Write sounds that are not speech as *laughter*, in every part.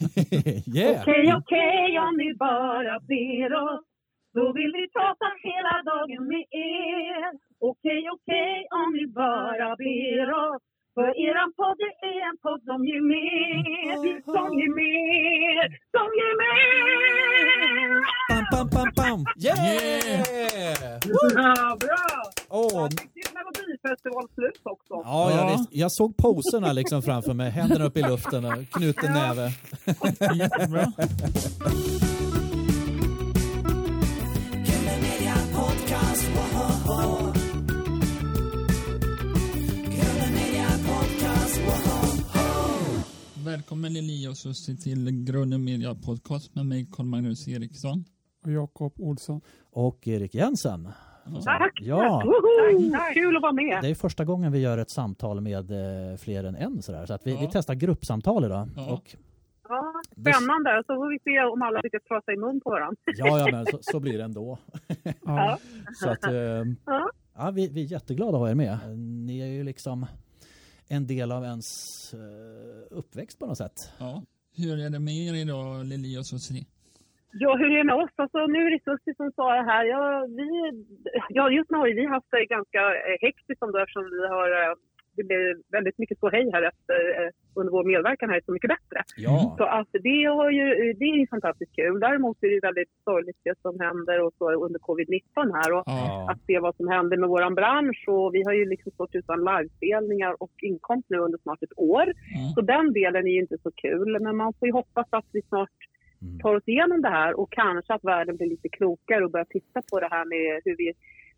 *laughs* yeah! Okej, okej om ni bara ber oss då vill vi prata hela dagen med er Okej, okej om ni bara ber oss för eran podd är en podd som ger mer Som ger mer, som ger mer Bam, bam, bam, bam! Yeah! Ja, bra! Är Melodifestivalslut också. Ja, jag, visst. jag såg poserna liksom framför mig, händerna upp i luften och knuten näve. *laughs* Jättebra. Välkommen Lili och Susie till Grunden Media Podcast med mig Carl-Magnus Eriksson. och Jakob Olsson. Och Erik Jensen. Tack! Ja, Woho! Kul att vara med. det är första gången vi gör ett samtal med eh, fler än en sådär. Så att vi, Ja. vi testar gruppsamtal idag. Ja. Och, Ja, spännande. Så får vi se om alla lyckas prata i mun på varandra. ja, ja, men så, så blir det ändå. Ja. *laughs* Så att, eh, Ja. ja, vi, vi är jätteglada att ha er med. Ni är ju liksom en del av ens eh, uppväxt på något sätt. Ja. Hur är det med er idag Lili och Susie? Ja, hur är det med oss? Alltså, nu är det Susie som sa det här. Ja, vi, ja, just nu har vi haft det ganska eh, hektiskt ändå eftersom vi har, eh, det blev väldigt mycket hej här efter, eh, under vår medverkan här i Så mycket bättre. Ja, Så att det, har ju, det är ju fantastiskt kul. Däremot är det ju väldigt sorgligt det som händer och så under covid-19 här. Och Ja. att se vad som händer med vår bransch. Och vi har ju liksom stått utan livespelningar och inkomst nu under snart ett år. Mm. Så den delen är ju inte så kul. Men man får ju hoppas att vi snart Mm. tar oss igenom det här och kanske att världen blir lite klokare och börjar titta på det här med hur vi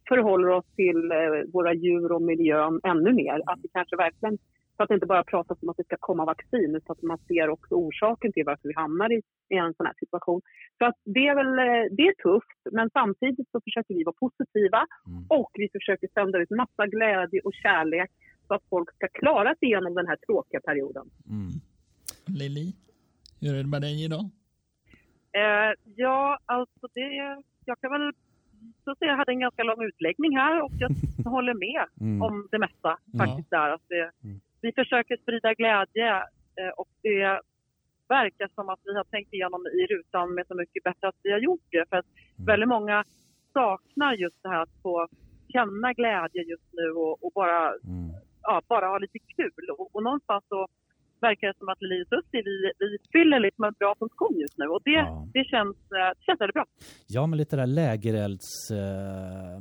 förhåller oss till eh, våra djur och miljön ännu mer. Att vi kanske verkligen, så att det inte bara pratas om att det ska komma vaccin utan att man ser också orsaken till varför vi hamnar i, i en sån här situation. Så att det är väl, eh, det är tufft men samtidigt så försöker vi vara positiva Mm. och vi försöker sända ut massa glädje och kärlek så att folk ska klara sig igenom den här tråkiga perioden. Mm. Lili, hur är det med dig idag? Eh, ja, alltså det... Jag kan väl så jag hade en ganska lång utläggning här och jag *laughs* håller med Mm. om det mesta faktiskt där. Att det, Mm. Vi försöker sprida glädje eh, och det verkar som att vi har tänkt igenom i rutan med så mycket bättre att vi har gjort det. För att Mm. väldigt många saknar just det här att få känna glädje just nu och, och bara, Mm. ja, bara ha lite kul. Och, och någonstans så verkar det som att Lili och Susie, vi, vi fyller liksom en bra funktion just nu och det, Ja. det, känns, eh, det känns väldigt bra. Ja, men lite där lägerelds eh,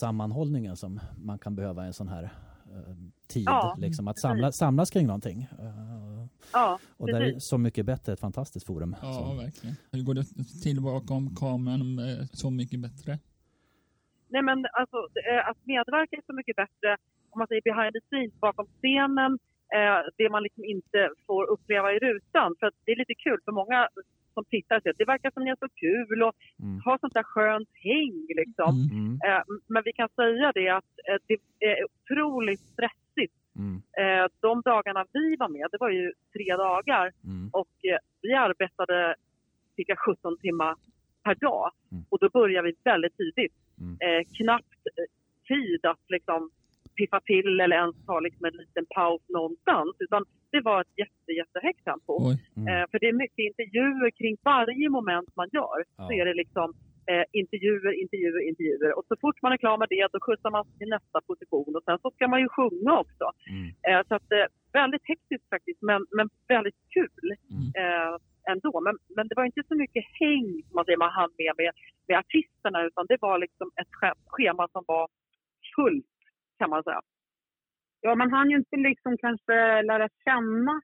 sammanhållningen som man kan behöva i en sån här eh, tid. Ja, liksom, att samla, samlas kring någonting. Eh, Ja, och där är precis. Så mycket bättre, ett fantastiskt forum. Ja, Så. verkligen. Hur går det till bakom kameran med Så mycket bättre? Nej men alltså eh, att medverka är så mycket bättre om man säger behind the scenes, bakom scenen, eh, det man liksom inte får uppleva i rutan. För att det är lite kul för många som tittar säger att det verkar som ni har så kul och Mm. har sånt där skönt häng liksom. Mm. Mm. Eh, men vi kan säga det att eh, det är otroligt stressigt. Mm. Eh, de dagarna vi var med, det var ju tre dagar Mm. och eh, vi arbetade cirka 17 timmar per dag. Mm. Och då började vi väldigt tidigt. Mm. Eh, knappt tid att liksom piffa till eller ens ta liksom en liten paus någonstans. Utan det var ett jätte, jättehögt tempo. Mm. Eh, för det är mycket intervjuer kring varje moment man gör. Så Ja. är det liksom eh, intervjuer, intervjuer, intervjuer. Och så fort man är klar med det då skjutsar man till nästa position och sen så ska man ju sjunga också. Mm. Eh, så att eh, väldigt hektiskt faktiskt men, men väldigt kul Mm. eh, ändå. Men, men det var inte så mycket häng som man, säger, man hann med, med med artisterna utan det var liksom ett sch- schema som var fullt kan man säga. Ja, man hann ju inte liksom kanske lära känna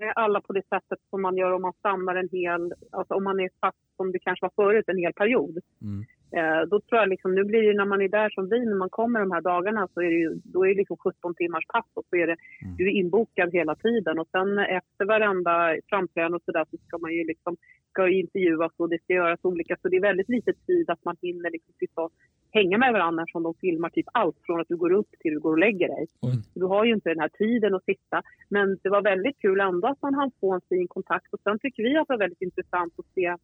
eh, alla på det sättet som man gör om man stannar en hel, alltså om man är fast som det kanske var förut en hel period. Mm. Eh, då tror jag liksom, nu blir det när man är där som vi, när man kommer de här dagarna så är det ju, då är det liksom 17 timmars pass och så är det, Mm. du är inbokad hela tiden och sen efter varenda framträdande och sådär så ska man ju liksom, ska ju intervjuas och det ska göras olika, så det är väldigt lite tid att man hinner liksom sitta och hänga med varandra som de filmar typ allt från att du går upp till du går och lägger dig. Oj. Du har ju inte den här tiden att sitta. Men det var väldigt kul ändå att man hann få en fin kontakt. Och sen tycker vi att det var väldigt intressant att se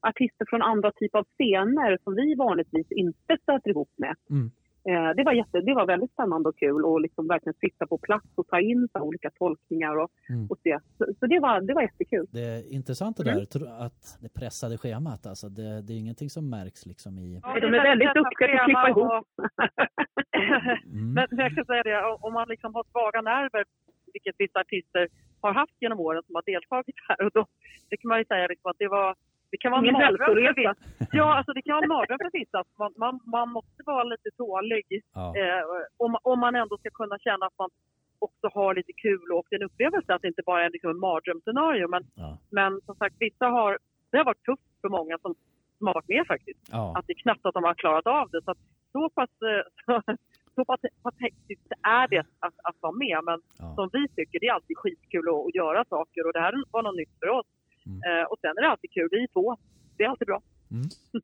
artister från andra typer av scener som vi vanligtvis inte stöter ihop med. Mm. Eh, det, var jätte, det var väldigt spännande och kul att liksom verkligen sitta på plats och ta in så olika tolkningar och, Mm. och se. Så, så det, var, det var jättekul. Det är intressant det där tro- att det pressade schemat. Alltså det, det är ingenting som märks liksom i... Ja, De är väldigt duktiga på att klippa ihop. och- Mm. Men *laughs* men jag kan säga det, om man liksom har svaga nerver, vilket vissa artister har haft genom åren som har deltagit här, och då, det kan man ju säga liksom att det var det kan vara en mardröm. Ja, alltså det kan vara en mardröm för vissa. Man, man, man måste vara lite tålig Ja. eh, om, om man ändå ska kunna känna att man också har lite kul och en upplevelse att det inte bara är liksom en mardrömsscenario. Men, Ja. men som sagt, vissa har, det har varit tufft för många som, som har varit med faktiskt Ja. att det är knappt att de har klarat av det. Så, att så pass, eh, *laughs* så, så hektiskt är det att, att vara med. Men Ja. som vi tycker, det är alltid skitkul att, att göra saker och det här var något nytt för oss. Mm. Eh, och sen är det alltid kul, vi är två. Det är alltid bra. *laughs*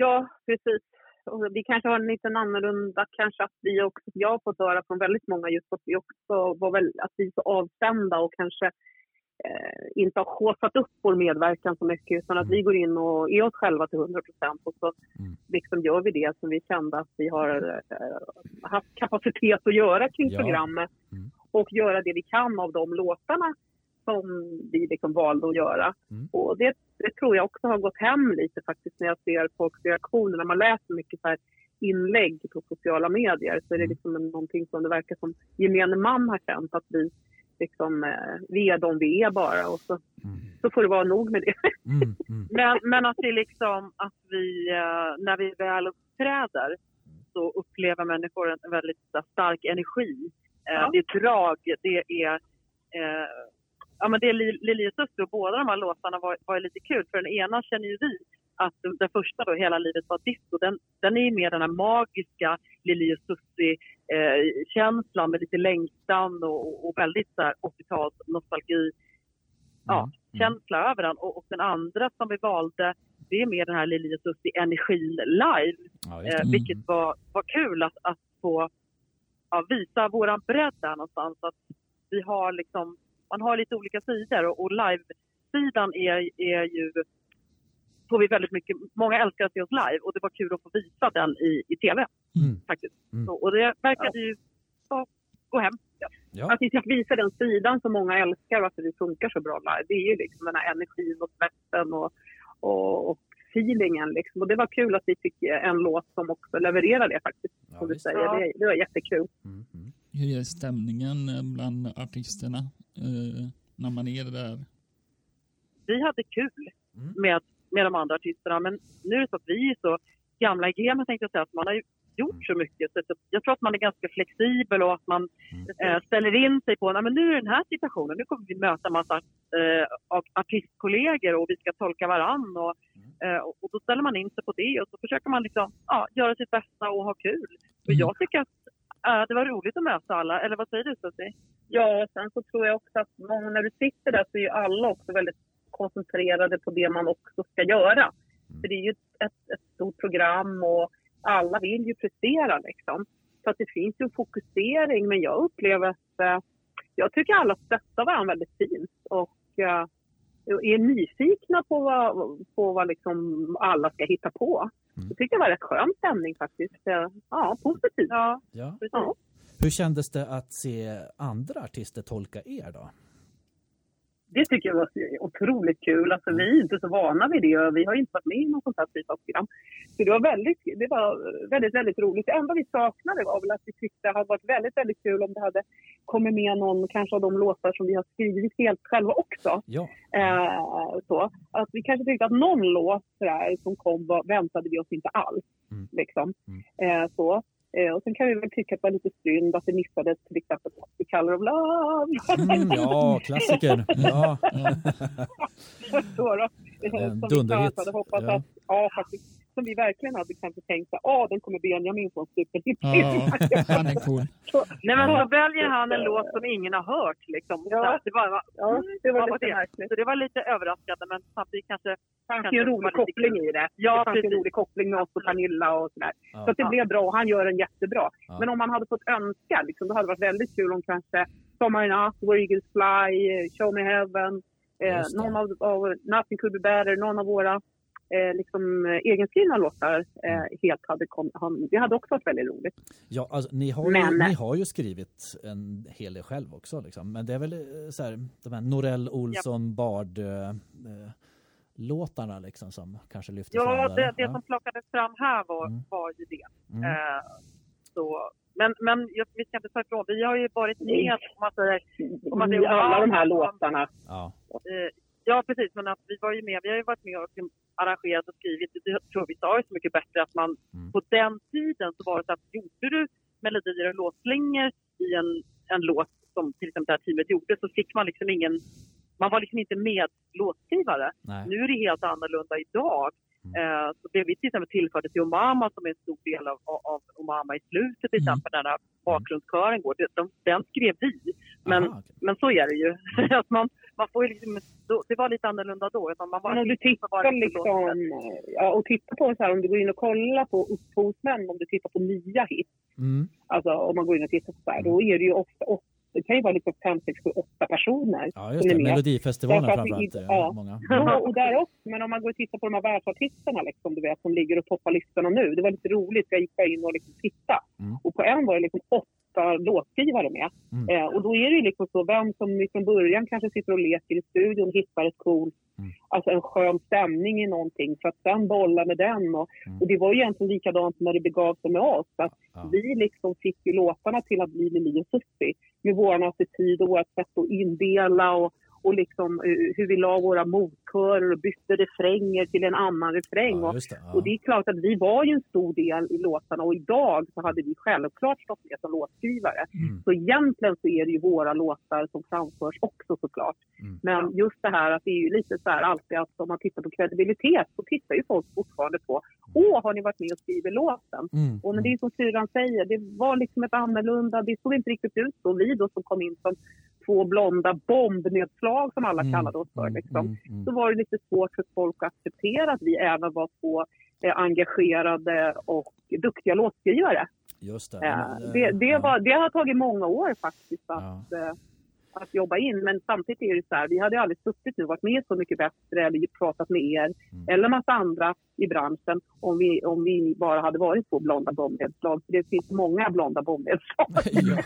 Ja, precis. Och vi kanske har en liten annorlunda kanske att vi också, jag har fått höra från väldigt många just att vi också var väl, att vi är så avstämda och kanske eh, inte har haussat upp vår medverkan så mycket utan att Mm. vi går in och är oss själva till 100 procent och så Mm. liksom gör vi det som vi kände att vi har eh, haft kapacitet att göra kring Ja. programmet Mm. och göra det vi kan av de låtarna som vi liksom valde att göra. Mm. Och det, det tror jag också har gått hem lite faktiskt när jag ser folks reaktioner. När man läser mycket så här inlägg på sociala medier så är det Mm. liksom någonting som det verkar som gemene man har känt att vi liksom, eh, vi är de vi är bara och så, Mm. så får det vara nog med det. *laughs* Mm. Mm. Men, men att det är liksom att vi, eh, när vi väl uppträder så upplever människor en väldigt stark energi. Eh, Ja. Det är drag, det är eh, Ja men det Lili och Susie och båda de här låtarna var, var lite kul för den ena känner ju vi att den- första då, Hela livet var disco, den, den är ju mer den här magiska Lili och Susie eh, med lite längtan och, och väldigt så här 80-tals nostalgi ja, Mm. känsla över den. Och, och den andra som vi valde, det är mer den här Lili och Susie energin live. Ja, Eh, vilket var, var kul att, att få ja, visa våran bredd där någonstans. Att vi har liksom, man har lite olika sidor och, och live-sidan är, är ju får vi väldigt mycket, många älskar att se oss live och det var kul att få visa den i, i TV Mm. faktiskt. Mm. Så, och det verkade ju ja, gå hem. Ja. Ja. Att vi fick visa den sidan som många älskar och att det funkar så bra live. Det är ju liksom den här energin och svetten och, och, och feelingen liksom. Och det var kul att vi fick en låt som också levererar det faktiskt. Ja, som du säger. Ja. Det, det var jättekul. Mm. Mm. Hur är stämningen eh, bland artisterna eh, när man är där? Vi hade kul Mm. med, med de andra artisterna men nu är det så att vi är så gamla i gamet tänkte jag säga att man har ju gjort så mycket. Så jag tror att man är ganska flexibel och att man Mm. eh, ställer in sig på, men nu är den här situationen, nu kommer vi möta massa eh, av artistkollegor och vi ska tolka varann och, Mm. eh, och då ställer man in sig på det och så försöker man liksom, ja, göra sitt bästa och ha kul. Och Mm. jag tycker att eh, det var roligt att möta alla, eller vad säger du Susie? Ja, och sen så tror jag också att många, när du sitter där så är ju alla också väldigt koncentrerade på det man också ska göra. För det är ju ett, ett, ett stort program och alla vill ju prestera liksom. Så att det finns ju en fokusering men jag upplever att eh, jag tycker alla stöttar varandra väldigt fint och eh, är nyfikna på vad, på vad liksom alla ska hitta på. Mm. Det tycker jag var rätt skön stämning faktiskt. Eh, Ja, positivt. Ja, Ja. Ja. Hur kändes det att se andra artister tolka er då? Det tycker jag var otroligt kul. Alltså, vi är inte så vana vid det och vi har inte varit med i något sånt här typ av program. Så det var väldigt, det var väldigt, väldigt roligt. Det enda vi saknade var väl att vi tyckte det hade varit väldigt, väldigt kul om det hade kommit med någon kanske av de låtar som vi har skrivit helt själva också. Ja. Eh, så. Att vi kanske tyckte att någon låt sådär, som kom var, väntade vi oss inte alls. Mm. Liksom. Mm. Eh, så. Eh, och sen kan vi väl tycka att det var lite synd att det missades till exempel The Color of Love. Mm, ja, klassiker. *laughs* Ja. så då. En Som vi hade hoppats Ja. att, ja faktiskt, som vi verkligen hade kanske tänkt att ah, den kommer Benjamin få en superhit. Ja, han är cool. Nej men Ja. så väljer han en låt som ingen har hört liksom. Ja. Det var, ja, det var lite märkligt. Så det var lite överraskande men samtidigt kanske... Kanske en rolig koppling i det. Ja, det fanns en rolig koppling med oss och Pernilla och sådär. Ja. Så att det blev bra och han gör den jättebra. Ja. Men om man hade fått önska, liksom, då hade det varit väldigt kul om kanske Summer Enough, Where Eagles Fly, Show Me Heaven, eh, någon av, av Nothing Could Be Better, någon av våra eh, liksom, eh, egenskrivna låtar eh, helt hade kommit. Det hade också varit väldigt roligt. Ja, alltså, ni, har ju, Men- ni har ju skrivit en hel del själv också. Liksom. Men det är väl eh, så här, de här Norell Olsson Bard eh, eh, låtarna liksom som kanske lyfter Ja, fram det, där. det som plockades fram här var, Mm. var ju det. Mm. Eh, så, men men just, vi ska inte ta ifrån, vi har ju varit med, om man säger, om man säger alla de här låtarna. Ja. Eh, ja, precis. Men att vi var ju med. Vi har ju varit med och liksom arrangerat och skrivit. Det tror vi sa ju så mycket bättre att man Mm. på den tiden så var det så att gjorde du melodier och låtslingor i en, en låt som till exempel det här teamet gjorde så fick man liksom ingen... Man var liksom inte med låtskrivare. Nej. Nu är det helt annorlunda idag. Mm. Eh, så det vi till exempel tillförde till Omama som är en stor del av, av, Omama i slutet till Mm. exempel när den här bakgrundskören går, det, de, den skrev vi. Men Aha, okej. men så är det ju. *laughs* att man, man får ju liksom, då, det var lite annorlunda då. Utan man bara Men om du var tittar liksom, ja, och tittar på så här, om du går in och kollar på upphovsmän, om du tittar på nya hits, Mm. alltså om man går in och tittar på så här, då är det ju ofta, ofta det kan ju vara liksom fem, sex, sju, åtta personer Ja, just det. med. Melodifestivalen framförallt. är ja. Många. *laughs* Ja, och där också. Men om man går och tittar på de här världsartisterna liksom, du vet, som ligger och toppar listorna nu. Det var lite roligt. Jag gick bara in och liksom tittade. Mm. Och på en var det liksom åtta låtskrivare med. Mm. Eh, och då är det liksom så, vem som från början kanske sitter och leker i studion, hittar ett coolt, Mm. alltså en skön stämning i någonting för att sen bolla med den. Och, Mm. och det var ju egentligen likadant när det begav sig med oss. Att Ja. vi liksom fick ju låtarna till att bli Lili och Susie med vår attityd och vårt sätt att indela och, och liksom, eh, hur vi la våra motkörer och bytte refränger till en annan refräng. Ja, det. Ja. och det är klart att vi var ju en stor del i låtarna och idag så hade vi självklart stått med som låtskrivare. Mm. Så egentligen så är det ju våra låtar som framförs också såklart. Mm. Men just det här att det är ju lite så här alltid att om man tittar på kredibilitet så tittar ju folk fortfarande på Åh, har ni varit med och skrivit låten? Mm. Och men det är som syrran säger, det var liksom ett annorlunda, det såg inte riktigt ut så. Vi då som kom in som två blonda bombnedslag som alla Mm, kallade oss för. mm, Liksom. mm. Så var det lite svårt för folk att acceptera att vi även var två eh, engagerade och duktiga låtskrivare. Just det. Eh, det, det, ja. var, det har tagit många år faktiskt Ja. att, eh, att jobba in. Men samtidigt är det så här, vi hade aldrig suttit nu och varit med Så mycket bättre eller pratat med er Mm. eller massa andra i branschen om vi, om vi bara hade varit två blonda bombnedslag. För det finns många blonda bombnedslag. *laughs* ja.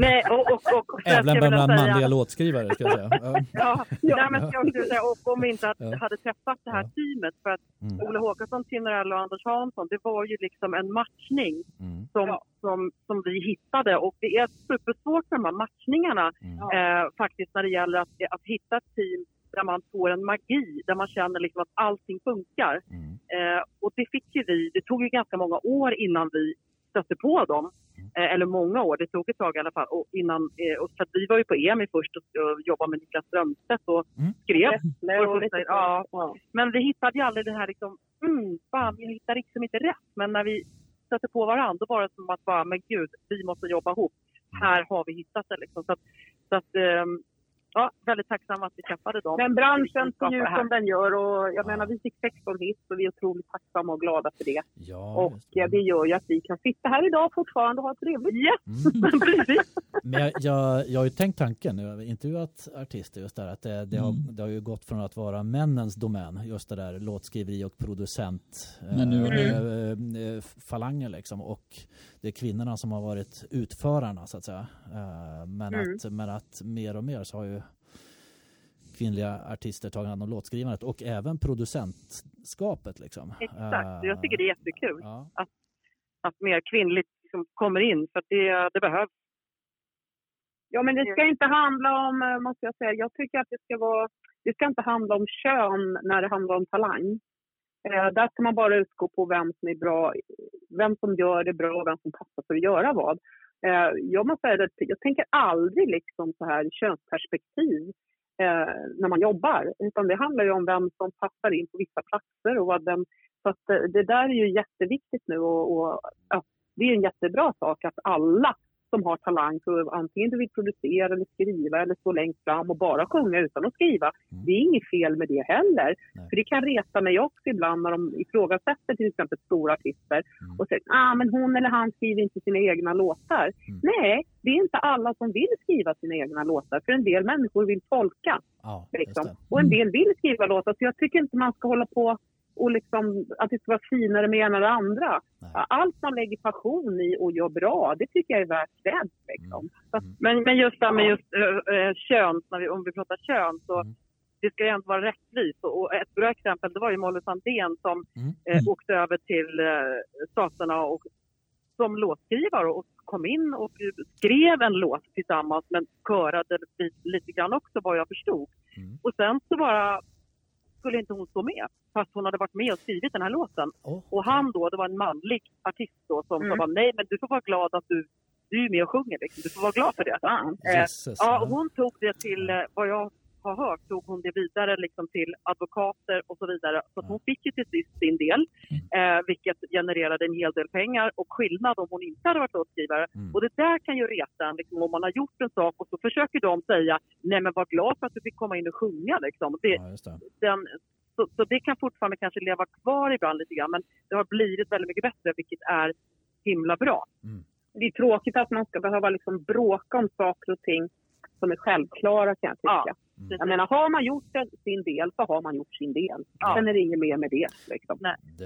Nej, och, och, och, och Även bland säga- manliga låtskrivare ska jag säga. *laughs* Ja. Ja, men jag skulle säga, och om vi inte hade, träffat det här Ja. teamet. För att Mm. Olle Håkansson, Tinnerell och Anders Hansson, det var ju liksom en matchning Mm. som, Ja. Som, som vi hittade. Och det är supersvårt med de här matchningarna Mm. eh, faktiskt när det gäller att, att hitta ett team där man får en magi, där man känner liksom att allting funkar. Mm. Eh, och det fick ju vi, det tog ju ganska många år innan vi stötte på dem. Eh, eller många år, det tog ett tag i alla fall. Och innan, eh, och så att vi var ju på EMI först och, och jobbade med Niklas Strömstedt och Mm. skrev. Nej, och Och ja. Ja. Men vi hittade ju aldrig det här liksom, mm, fan, vi hittar liksom inte rätt. Men när vi stötte på varandra, då var det som att bara, men gud, vi måste jobba ihop. Här har vi hittat det liksom. Så att, så att ehm, ja, väldigt tacksamma att vi träffade dem. Men branschen ser ut som den gör och jag Ja. menar vi fick 16 hits och vi är otroligt tacksamma och glada för det. Ja, och det. det gör ju att vi kan sitta här idag fortfarande och ha trevligt. Yes, *laughs* Mm. Men jag, jag, jag har ju tänkt tanken, jag har intervjuat artister just där, att det, det, har, Mm. det har ju gått från att vara männens domän, just det där låtskriveri och producent Men nu är eh, eh, falangen liksom och det är kvinnorna som har varit utförarna så att säga. Men, Mm. att, men att mer och mer så har ju kvinnliga artister tagit hand om låtskrivandet och även producentskapet liksom. Exakt, Eh, jag tycker det är jättekul Ja, att mer kvinnligt liksom kommer in. För att det, det behövs. Ja, men det ska inte handla om, eh, måste jag säga, jag tycker att det ska vara, det ska inte handla om kön när det handlar om talang. Eh, där ska man bara utgå på vem som är bra, vem som gör det bra och vem som passar för att göra vad. Eh, jag måste säga att jag tänker aldrig liksom så här könsperspektiv eh, när man jobbar, utan det handlar ju om vem som passar in på vissa platser och vad den, så att eh, det där är ju jätteviktigt nu och, och ja, det är en jättebra sak att alla som har talang för antingen du vill producera eller skriva eller stå längst fram och bara sjunga utan att skriva. Mm. Det är inget fel med det heller. Nej. För det kan reta mig också ibland när de ifrågasätter till exempel stora artister Mm. och säger ah, men hon eller han skriver inte sina egna låtar. Mm. Nej, det är inte alla som vill skriva sina egna låtar för en del människor vill tolka. ja Liksom. Och en del vill skriva låtar så jag tycker inte man ska hålla på och liksom att det ska vara finare med ena eller andra. Nej. Allt man lägger passion i och gör bra, det tycker jag är värt cred. Liksom. Så att, Men, men just det här med just äh, äh, kön, när vi, om vi pratar kön, så Mm. det ska ju ändå vara rättvist. Och, ett bra exempel det var ju Molly Sandén som Mm. eh, åkte över till eh, Staterna och, som låtskrivare och kom in och skrev en låt tillsammans men körade lite, lite grann också vad jag förstod. Mm. Och sen så bara skulle inte hon stå med fast hon hade varit med och skrivit den här låten. Oh, Och han då, det var en manlig artist då som Mm. sa nej men du får vara glad att du, du är med och sjunger liksom. Du får vara glad för det. fan. Eh, Ja, hon tog det till, eh, vad jag har hört, tog hon det vidare liksom till advokater och så vidare. Så hon fick ju till sist sin del, eh, vilket genererade en hel del pengar och skillnad om hon inte hade varit låtskrivare. Mm. Och det där kan ju reta en, liksom, om man har gjort en sak och så försöker de säga, nej men var glad för att du fick komma in och sjunga liksom. Det, Ja, det. den, så, så det kan fortfarande kanske leva kvar ibland lite grann, men det har blivit väldigt mycket bättre, vilket är himla bra. Det är tråkigt att man ska behöva liksom bråka om saker och ting som är självklara kan jag tycka. Ja, Mm. Jag menar, har man gjort sin del så har man gjort sin del. Ja. Sen är det inget mer med det. Liksom.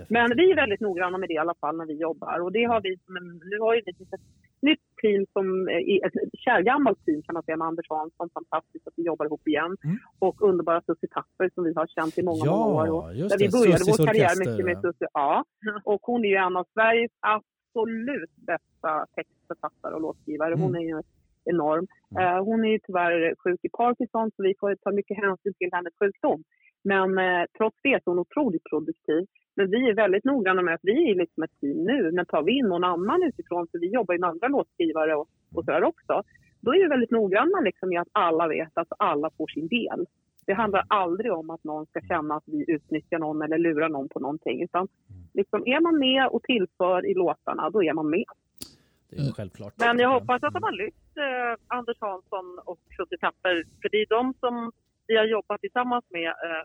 Men vi är väldigt noggranna med det i alla fall när vi jobbar. Och det har vi, men nu har ju vi ett nytt team som, eh, ett kärgammalt team kan man säga med Anders Hansson. Fantastiskt att vi jobbar ihop igen. Mm. Och underbara Susie Tapper som vi har känt i många, Ja, många år. Och just där vi det. började Susies vår karriär orkester. mycket med Susie. Ja. *laughs* Och hon är ju en av Sveriges absolut bästa textförfattare och låtskrivare. Hon Mm. är ju enorm. Mm. Eh, hon är ju tyvärr sjuk i Parkinson så vi får ta mycket hänsyn till hennes sjukdom. Men eh, trots det är hon otroligt produktiv. Men vi är väldigt noggranna med att vi är liksom ett team nu. Men tar vi in någon annan utifrån, för vi jobbar ju med andra låtskrivare och, och sådär också. Då är vi väldigt noggranna liksom med att alla vet att alla får sin del. Det handlar aldrig om att någon ska känna att vi utnyttjar någon eller lurar någon på någonting. Utan liksom, är man med och tillför i låtarna, då är man med. Det är ju självklart. Men jag hoppas att de har lyft eh, Anders Hansson och Susie Tapper, för det är de som vi har jobbat tillsammans med, eh,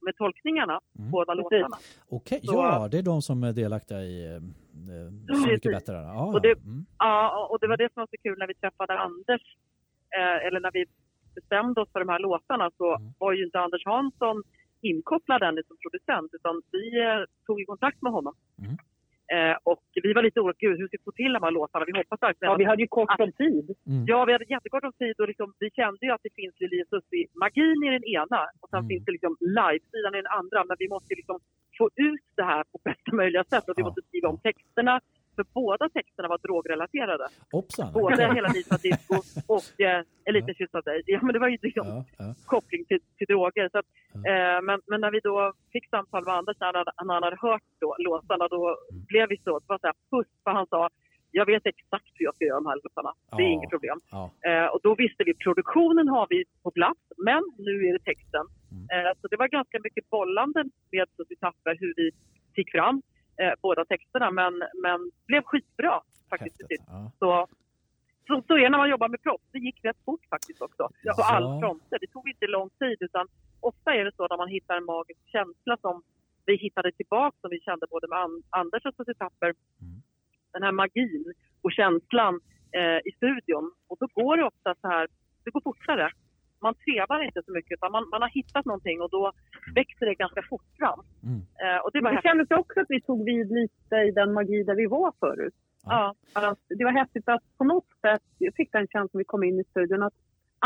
med tolkningarna, Mm. båda Precis. låtarna. Okej, Så- ja, det är de som är delaktiga i eh, eh, Så mycket bättre. Ja, Och det- ja. Mm. Ja, och det var det som var så kul när vi träffade Anders, eh, eller när vi bestämde oss för de här låtarna så Mm. var ju inte Anders Hansson inkopplad ännu som producent utan vi eh, tog i kontakt med honom. Mm. Eh, och vi var lite oroliga, gud hur ska vi få till de här låtarna? Vi hoppas verkligen Ja, att vi hade ju kort om tid. Mm. Ja, vi hade jättekort om tid och liksom, vi kände ju att det finns Lili Susie. Magin i den ena och sen Mm. finns det liksom live-sidan i den andra. Men vi måste liksom få ut det här på bästa möjliga sätt och vi Ja. måste skriva om texterna. För båda texterna var drogrelaterade. Hoppsan. Både. Hela livet disco och eh, En liten kyss av dig. Ja, men det var ju liksom Ja, ja. koppling till, till droger. Så att, eh, men, men när vi då fick samtal med Anders när han när han hade hört då, låtarna, då Mm. blev vi så. Det var så här, puss, för han sa jag vet exakt hur jag ska göra de här låtarna. Det är Ja. inget problem. Ja. Eh, och då visste vi produktionen har vi på plats, men nu är det texten. Mm. Eh, så det var ganska mycket bollande med Susie Tapper hur vi fick fram eh, båda texterna, men, men blev skitbra faktiskt. Ja. Så, så, så är det när man jobbar med proffs. Det gick rätt fort faktiskt också. På Ja. alla fronter. Det tog inte lång tid utan ofta är det så när man hittar en magisk känsla som vi hittade tillbaka som vi kände både med An- Anders och Susie Tapper. Mm. Den här magin och känslan eh, i studion. Och då går det ofta så här, det går fortare. Man trevar inte så mycket utan man, man har hittat någonting och då växer det ganska fort fram. Mm. Eh, och det var Det häftigt. kändes också att vi tog vid lite i den magi där vi var förut. Ja. Att det var häftigt att på något sätt, jag fick den känslan när vi kom in i studion, att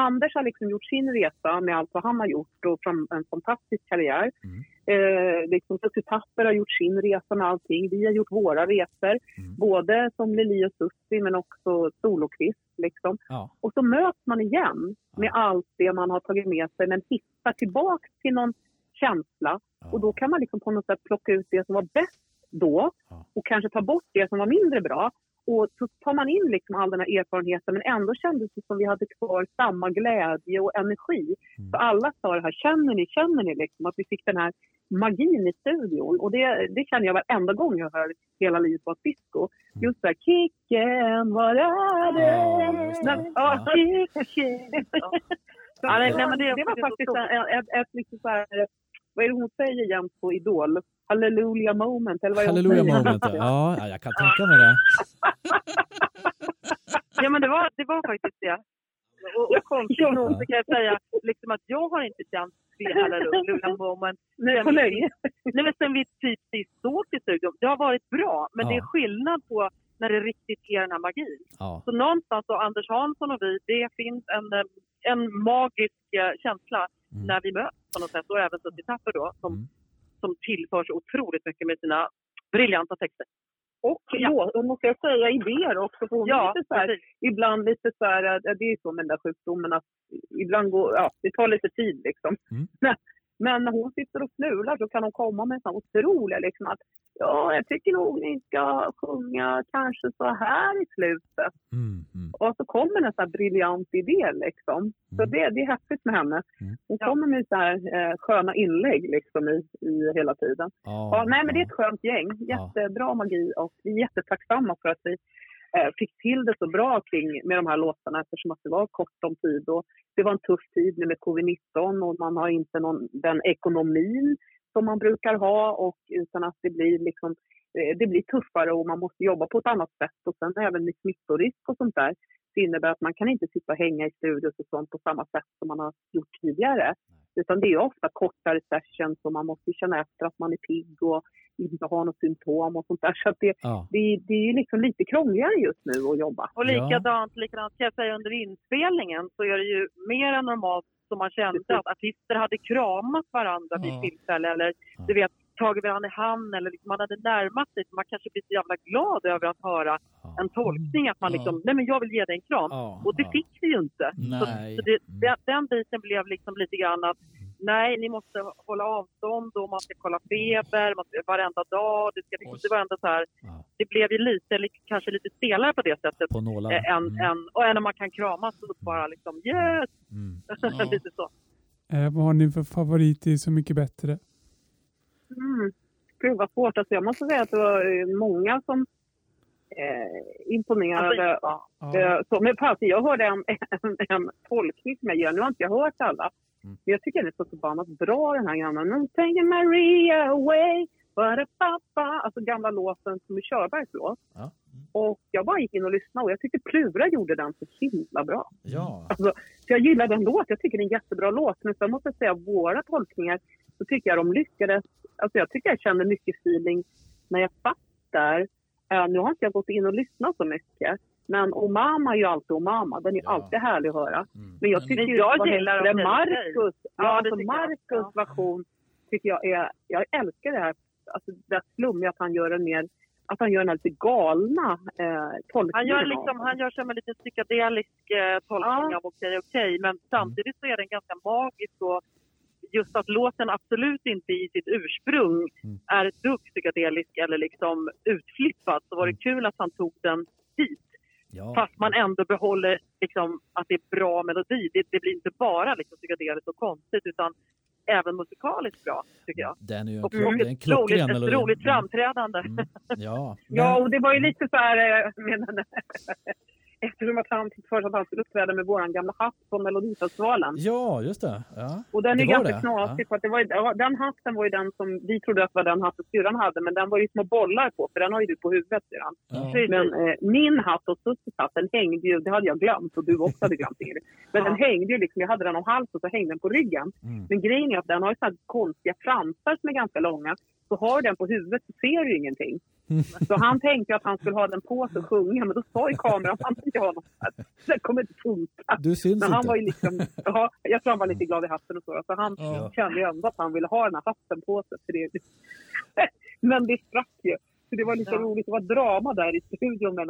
Anders har liksom gjort sin resa med allt vad han har gjort och från en fantastisk karriär. Mm. Eh, liksom Susie Tapper har gjort sin resa med allting. Vi har gjort våra resor, Mm. både som Lili och Susie men också solokvist. Liksom. Ja. Och så möts man igen med allt det man har tagit med sig men hittar tillbaka till någon känsla. Ja. Och då kan man liksom på något sätt plocka ut det som var bäst då Ja. och kanske ta bort det som var mindre bra. Och så tar man in liksom all den här erfarenheten men ändå kändes det som vi hade kvar samma glädje och energi. Mm. Så alla sa det här, känner ni, känner ni liksom att vi fick den här magin i studion? Och det, det känner jag varenda gång jag hör Hela livet var disco. Just det här, kicken, var är det? Ja, Ja, Ja. kick, kick. Ja, nej, nej, men det, var det är så faktiskt stort. ett, ett, ett liksom så här, vad är det hon säger jämt på Idol? Hallelujah moment, eller vad är det hon Halleluja säger? moment. Ja, ja, jag kan tänka mig det. *laughs* Ja, men det var, det var faktiskt det. Och, och konstigt nog så kan jag säga liksom att jag har inte känt det här lugna moment *laughs* Nej, på länge. *laughs* Nej, men sen vi typ sist såg till studion. Det har varit bra, men Ja. det är skillnad på när det riktigt är den här magin. Ja. Så någonstans då, Anders Hansson och vi, det finns en, eh, en magisk eh, känsla Mm. när vi möts på något sätt. Och även Susie Tapper då, som, Mm. som tillför så otroligt mycket med sina briljanta texter. Och ja. då måste jag säga idéer också. För hon är Ja, lite så här, ibland lite så här, eh, det är ju så med den där sjukdomen att ibland går, ja, det tar lite tid liksom. Mm. *laughs* Men när hon sitter och fnular så kan hon komma med sådana otroliga liksom att ja, jag tycker nog ni ska sjunga kanske så här i slutet. Mm, mm. Och så kommer en sån här briljant idé liksom. Så Mm. det, det är häftigt med henne. Mm. Hon kommer med så här eh, sköna inlägg liksom i, i hela tiden. Ja, Ja, nej, men det är ett skönt gäng. Jättebra magi och vi är jättetacksamma för att vi Eh, fick till det så bra kring med de här låtarna eftersom att det var kort om tid och det var en tuff tid nu med covid-19 och man har inte någon, den ekonomin som man brukar ha och utan att det blir liksom eh, det blir tuffare och man måste jobba på ett annat sätt och sen även med smittorisk och sånt där det innebär att man kan inte sitta och hänga i studios och sånt på samma sätt som man har gjort tidigare. Utan det är ofta kortare sessions och man måste känna efter att man är pigg och inte har något symptom och sånt där. Så att det, Ja. det, det är ju liksom lite krångligare just nu att jobba. Och likadant, likadant kan jag säga under inspelningen så är det ju mer än normalt som man kände att artister hade kramat varandra vid Ja. tillfälle eller Ja. du vet tagit varandra i hand eller liksom man hade närmat sig. Man kanske blir så jävla glad över att höra Ja. en tolkning att man Ja. liksom, nej men jag vill ge dig en kram. Ja, Och det ja. fick vi ju inte. Nej. Så det, Mm. den, den biten blev liksom lite grann att nej, ni måste hålla avstånd och man ska kolla feber man ska, varenda dag. Det, ska, liksom, det var ändå så här, Ja. det blev ju lite, li- kanske lite stelare på det sättet. På nålar. Än, Mm. än, och än när man kan kramas och bara liksom yes! Mm. *laughs* Ja. lite så. Eh, vad har ni för favorit i Så mycket bättre? Mm. Gud vad svårt. Alltså jag måste säga att det var eh, många som eh, imponerade. Alltså, Ja. Eh, så, men Patti, jag hörde en, en, en tolkning som jag gör. Nu har inte jag hört alla. Mm. Men jag tycker den är så förbannat bra den här gamla. Nu taking Maria away. Bara pappa. Alltså gamla låten som är Körbergs låt. Ja. Och jag bara gick in och lyssnade och jag tyckte Plura gjorde den så himla bra. Ja. Alltså, så jag gillar den låt. Jag tycker det är en jättebra låt. Men sen måste jag säga våra tolkningar så tycker jag de lyckades. Alltså jag tycker jag kände mycket feeling när jag satt där. Eh, nu har inte jag gått in och lyssnat så mycket. Men Omama är ju alltid Omama. Den är Ja. alltid härlig att höra. Mm. Men jag Men tycker jag ju gillar det, Marcus. Ja, det alltså jag. Marcus Ja. version tycker jag är... Jag älskar det här. Alltså det flummiga att han gör en mer... Att han gör den här lite galna eh, tolkningen. Han gör, liksom, han gör som en lite psykedelisk eh, tolkning Ja. av Okej okej men samtidigt så är den ganska magisk och just att låten absolut inte i sitt ursprung Mm. är ett dugg psykedelisk eller liksom utflippad så var det kul att han tog den dit. Ja. Fast man ändå behåller liksom, att det är bra melodi. Det, det blir inte bara liksom, psykedeliskt och konstigt utan även musikaliskt bra tycker jag. Den är ju en, Och är en klockren roligt, ett roligt framträdande. Mm. Ja. *laughs* Ja, och det var ju lite så här... eftersom att han fick för sig att han skulle uppträda med vår gamla hatt på Melodifestivalen. ja, just det. Ja. Och den Det är ganska det, knasig. För att det var, ja, den hatten var ju den som vi trodde att var den hatten syrran hade. Men den var ju små bollar på, för den har ju du på huvudet syrran. Ja. Men eh, min hatt och Sussis hatt, den hängde ju, det hade jag glömt och du också hade glömt Ingrid. Men Ja. den hängde ju liksom, jag hade den om halsen så hängde den på ryggen. Mm. Men grejen är att den har ju sådana här konstiga fransar som är ganska långa. Så har du den på huvudet så ser du ju ingenting. Så han tänkte att han skulle ha den på sig och sjunga, men då sa ju kameran att han inte ha något här. Det kommer inte funka. Du syns Men han inte. var ju liksom, ja, jag tror han var lite glad i hatten och så. Så han Ja. kände ju ändå att han ville ha den här hatten på sig. För det. *laughs* Men det sprack ju. Så det var lite Ja. roligt. Det var drama där i studion. Men,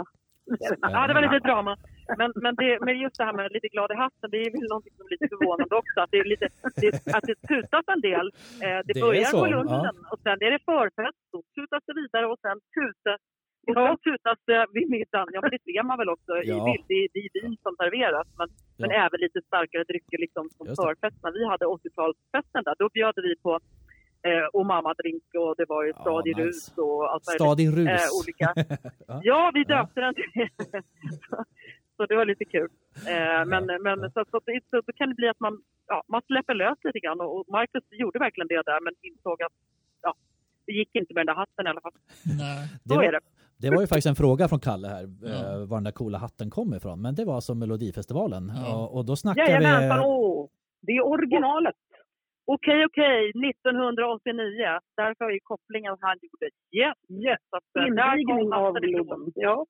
Ja, det var lite drama. Men, men, det, men just det här med lite glad i hatten, det är väl någonting som är lite förvånande också. Att det, är lite, det, att det tutas en del. Eh, det, Det börjar på lunchen och sen är det förfest. Då tutas det vidare och sen tutas och sen tutas det vid middagen. Ja, men det ser man väl också i Ja. bild. Det, det är vin som serveras. Men, men Ja. även lite starkare drycker liksom som förfest. När vi hade 80-talsfesten där, då bjöd vi på eh, och mammadrink och det var ju Ja, stadig nice. rus och allt möjligt. Stad i rus. Eh, olika. *laughs* Ja. Ja, vi döpte den till så, *laughs* så det var lite kul. Eh, men men så, så, det- så, då kan det bli att man, ja, man släpper lös lite grann och, och Marcus gjorde verkligen det där men insåg att ja, det gick inte med den där hatten i alla fall. Nej. Det Så var- är det. Det var ju faktiskt en fråga från Kalle här, Ja. var den där coola hatten kom ifrån. Men det var alltså Melodifestivalen. Ja. Och, och då snackade Jajamensan, vi... åh! Det är originalet. Okej, okej, 1989. Därför har ju kopplingen han gjorde yes, yes. Så att, eh, där Invigning av. Globen. Ja.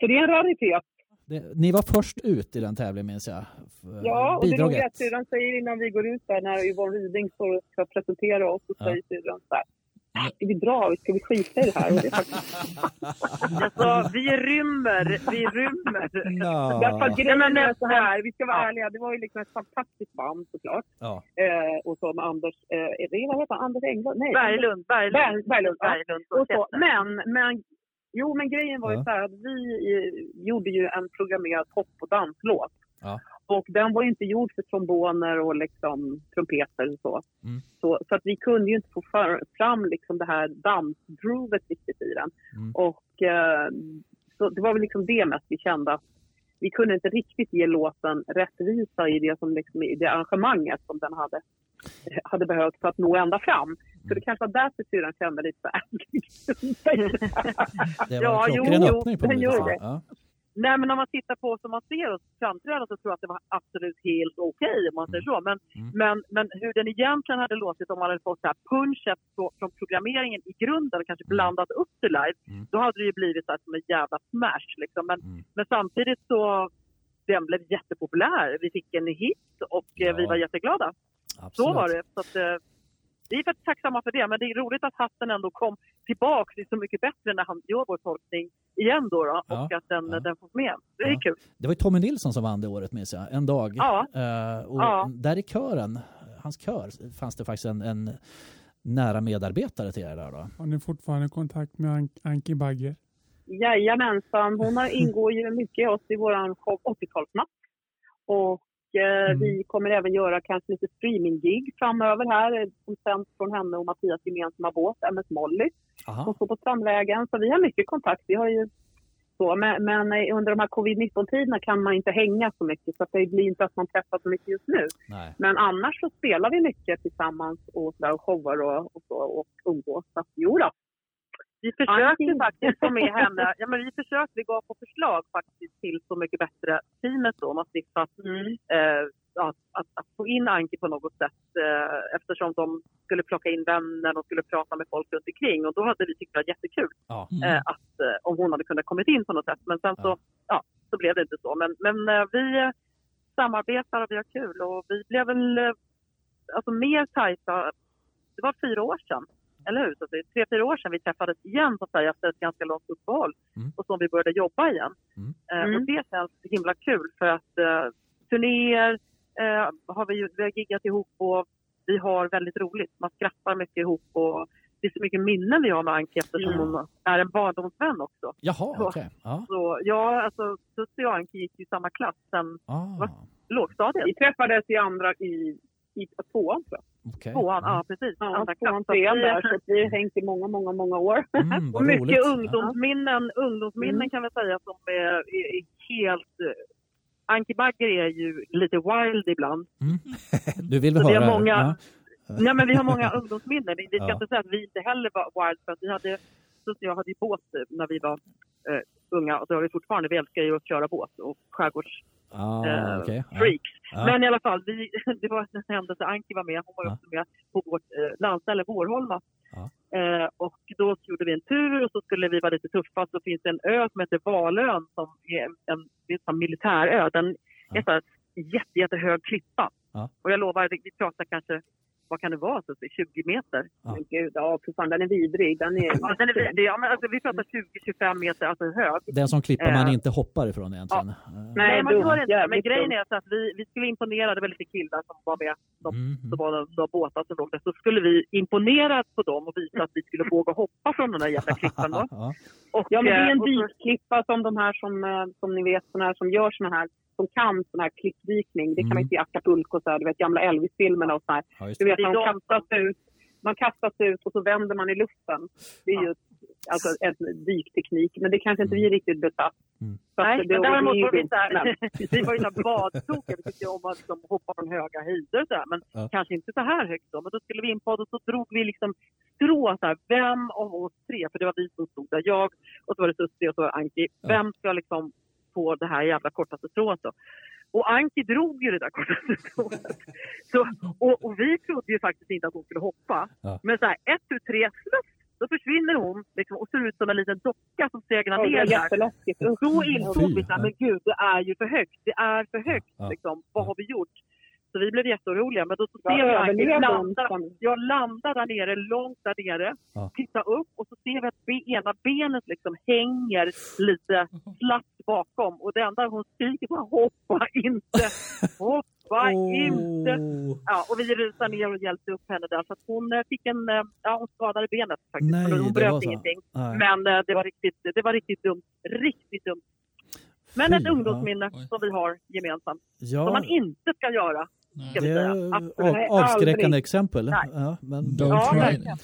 Så det är en raritet. Det, ni var först ut i den tävlingen minns jag. F- Ja, och det Bidrag roliga är att syrran säger innan vi går ut där, när Yvonne Ryding står och ska presentera oss, så Ja. säger syrran så här. "Äh, Ska vi dra? Ska vi skita i det här? Det. Alltså, vi rymmer, vi rymmer. Ja. Därför grejen men- är så här, vi ska vara Ja. ärliga, det var ju liksom ett fantastiskt band såklart. Ja. Eh, och så med Anders, eh, vad heter han? Anders Englund? Nej. Berglund, Berglund. Berg- Berglund, ja. Berglund Och så. Men, men, jo men grejen var ju så här att vi eh, gjorde ju en programmerad pop och danslåt. Ja. Och den var inte gjord för tromboner och liksom trumpeter och så. Mm. så. Så att vi kunde ju inte få för, fram liksom det här dansgroovet riktigt i den. Mm. Och eh, så det var väl liksom det mest vi kände att vi kunde inte riktigt ge låten rättvisa i det, som liksom, i det arrangemanget som den hade, hade behövt för att nå ända fram. Så det kanske var därför syrran kände lite så här. *laughs* *laughs* Det var Ja, en jo, klockren jo, öppning på den gör det. Ja. Nej, men om man tittar på som man ser oss framträda så tror jag att det var absolut helt okej om man säger så. Men, Mm. men, men hur den egentligen hade låtit om man hade fått så här punchet från programmeringen i grunden och kanske blandat upp det live, Mm. då hade det ju blivit så här som en jävla smash. Liksom. Men, Mm. men samtidigt så den blev jättepopulär. Vi fick en hit och eh, vi Ja. var jätteglada. Absolut. Så var det. Så att, eh, vi är för tacksamma för det. Men det är roligt att hatten ändå kom tillbaka. Det är så mycket bättre när han gör vår tolkning igen då. då Ja, och att den, ja. den får med. Det är Ja. kul. Det var ju Tommy Nilsson som vann det året minns jag, en dag. Ja. Eh, och Ja. där i kören, hans kör, fanns det faktiskt en, en nära medarbetare till er där då. Har ni fortfarande kontakt med An- Anki Bagger? Jajamensan, hon har, ingår ju mycket i oss i vår show 80-talsnatt. Och Mm. vi kommer även göra kanske lite streaminggig framöver här eh, som sänds från henne och Mattias gemensamma båt, MS Molly, som Aha. står på Strandvägen. Så vi har mycket kontakt. Vi har ju så, men, men eh, under de här covid-19-tiderna kan man inte hänga så mycket så det blir inte att man träffas så mycket just nu. Nej. Men annars så spelar vi mycket tillsammans och, så där, och showar och, och, så, och umgås. Så att, jo då. Vi försökte faktiskt få med *laughs* henne. Ja, men vi försökte, vi gav på förslag faktiskt till Så mycket bättre-teamet då. Om att, slippa, eh, att, att, att få in Anki på något sätt eh, eftersom de skulle plocka in vänner och skulle prata med folk runt omkring. Och då hade vi tyckt det var jättekul Ja. Mm. eh, att, eh, om hon hade kunnat kommit in på något sätt. Men sen så, Ja. ja, så blev det inte så. Men, men eh, vi eh, samarbetar och vi har kul och vi blev väl alltså, mer tajta. Det var fyra år sedan, eller hur? Så det är tre, fyra år sedan vi träffades igen så att säga, efter ett ganska långt uppehåll Mm. och som vi började jobba igen. Mm. Eh, Mm. och det känns himla kul för att eh, turnéer eh, har vi, ju- vi har giggat ihop och vi har väldigt roligt. Man skrattar mycket ihop och det är så mycket minnen vi har med Anki eftersom Mm. hon är en barndomsvän också. Jaha, Så. okej. Ja. Så ja, alltså Susie och Anki gick i samma klass sen Ah, lågstadiet. Vi träffades i andra i, i tvåan tror jag. okej. Tvåan, ja precis. Ja, Andra tvåan, trean vi- där. Så att vi har hängt i många, många, många år. Mm, *laughs* mycket roligt. ungdomsminnen, ungdomsminnen Mm. kan vi säga som är, är, är helt... eh, Anki Bagger är ju lite wild ibland. Mm. *laughs* Du vill Så vi höra? har många- Ja. Nej men vi har många ungdomsminnen. Vi ska Ja. inte säga att vi inte heller var wild för att vi hade, så jag hade ju båt när vi var eh, unga och det har vi fortfarande. Vi älskar ju att köra båt och skärgårdsfreaks. Ah, Eh. Ja. freaks. Ja. Men i alla fall, vi, *laughs* det var en händelse. Anki var med. Hon var Ja. också med på vårt eh, landställe Vårholma. Eh, och då gjorde vi en tur och så skulle vi vara lite tuffa. Så finns det en ö som heter Valön som är en, en, en militärö. Den är så här jätte, jättehög klippa. Och jag lovar, vi pratar kanske, vad kan det vara, så 20 meter? Ja. Men gud, ja för fan den är vidrig. Den är, Ja, den är, det, ja, men alltså, vi pratar 20-25 meter, alltså hög. Den som klipper man Eh. inte hoppar ifrån egentligen. Eh, Nej, Nej, man gör inte det. Men grejen är så att vi, vi skulle imponera, det var lite killar som var med som Mm, så var det några båtar som låg där. Så skulle vi imponera på dem och visa att vi skulle våga hoppa från den där jävla klippan. Då. *laughs* ja. Och, Ja, men det är en eh, dykklippa som de här som, eh, som ni vet, såna här som gör såna här, som kan sån här klippdykning. Det kan man Mm. ju se i Acapulco, så här, du vet gamla Elvis-filmerna och så här. Ja, Du vet, man kastas ut, man kastas ut och så vänder man i luften. Det är ju alltså, en dykteknik, men det kanske inte vi är riktigt besatt. Mm. Nej, det, men däremot var vi ju så här, *laughs* vi var ju så badtokiga. Vi tyckte om att liksom hoppa från höga höjder och så här, men Ja. kanske inte så här högt då. Men då skulle vi in på det och så drog vi liksom strå så här, vem av oss tre, för det var vi som stod där, jag och så var det Susie och så var det Anki, Ja. vem ska liksom få det här jävla kortaste strået då? Och Anki drog ju det där kortaste *laughs* strået. Så, och, och vi trodde ju faktiskt inte att hon skulle hoppa. Ja. Men så här, ett, tu, tre, sluff, då försvinner hon liksom, och ser ut som en liten docka som segnar Ja, det ner där. Då insåg vi att ja. men gud, det är ju för högt. Det är för högt. Ja. Liksom. Vad har vi gjort? Så vi blev jätteoroliga. Men då så ser Ja, vi Anki landa. Jag landar där nere, långt där nere. Ja. Tittar upp och så ser vi att ena benet liksom hänger lite slappt bakom. Och det enda hon skriker på är hoppa inte! *laughs* Hoppa inte! Åh. Ja, och vi rusade ner och hjälpte upp henne där. Så att hon eh, fick en... eh, Ja, hon skadade benet faktiskt. Nej, Men hon bröt ingenting. Nej. Men eh, det var, riktigt, det var riktigt dumt. Riktigt dumt. Men ett ungdomsminne Oj. som vi har gemensamt. Ja, Som man inte ska göra. Ska det är Absolut. avskräckande aldrig. exempel. Nej. Ja, men Don't Ja,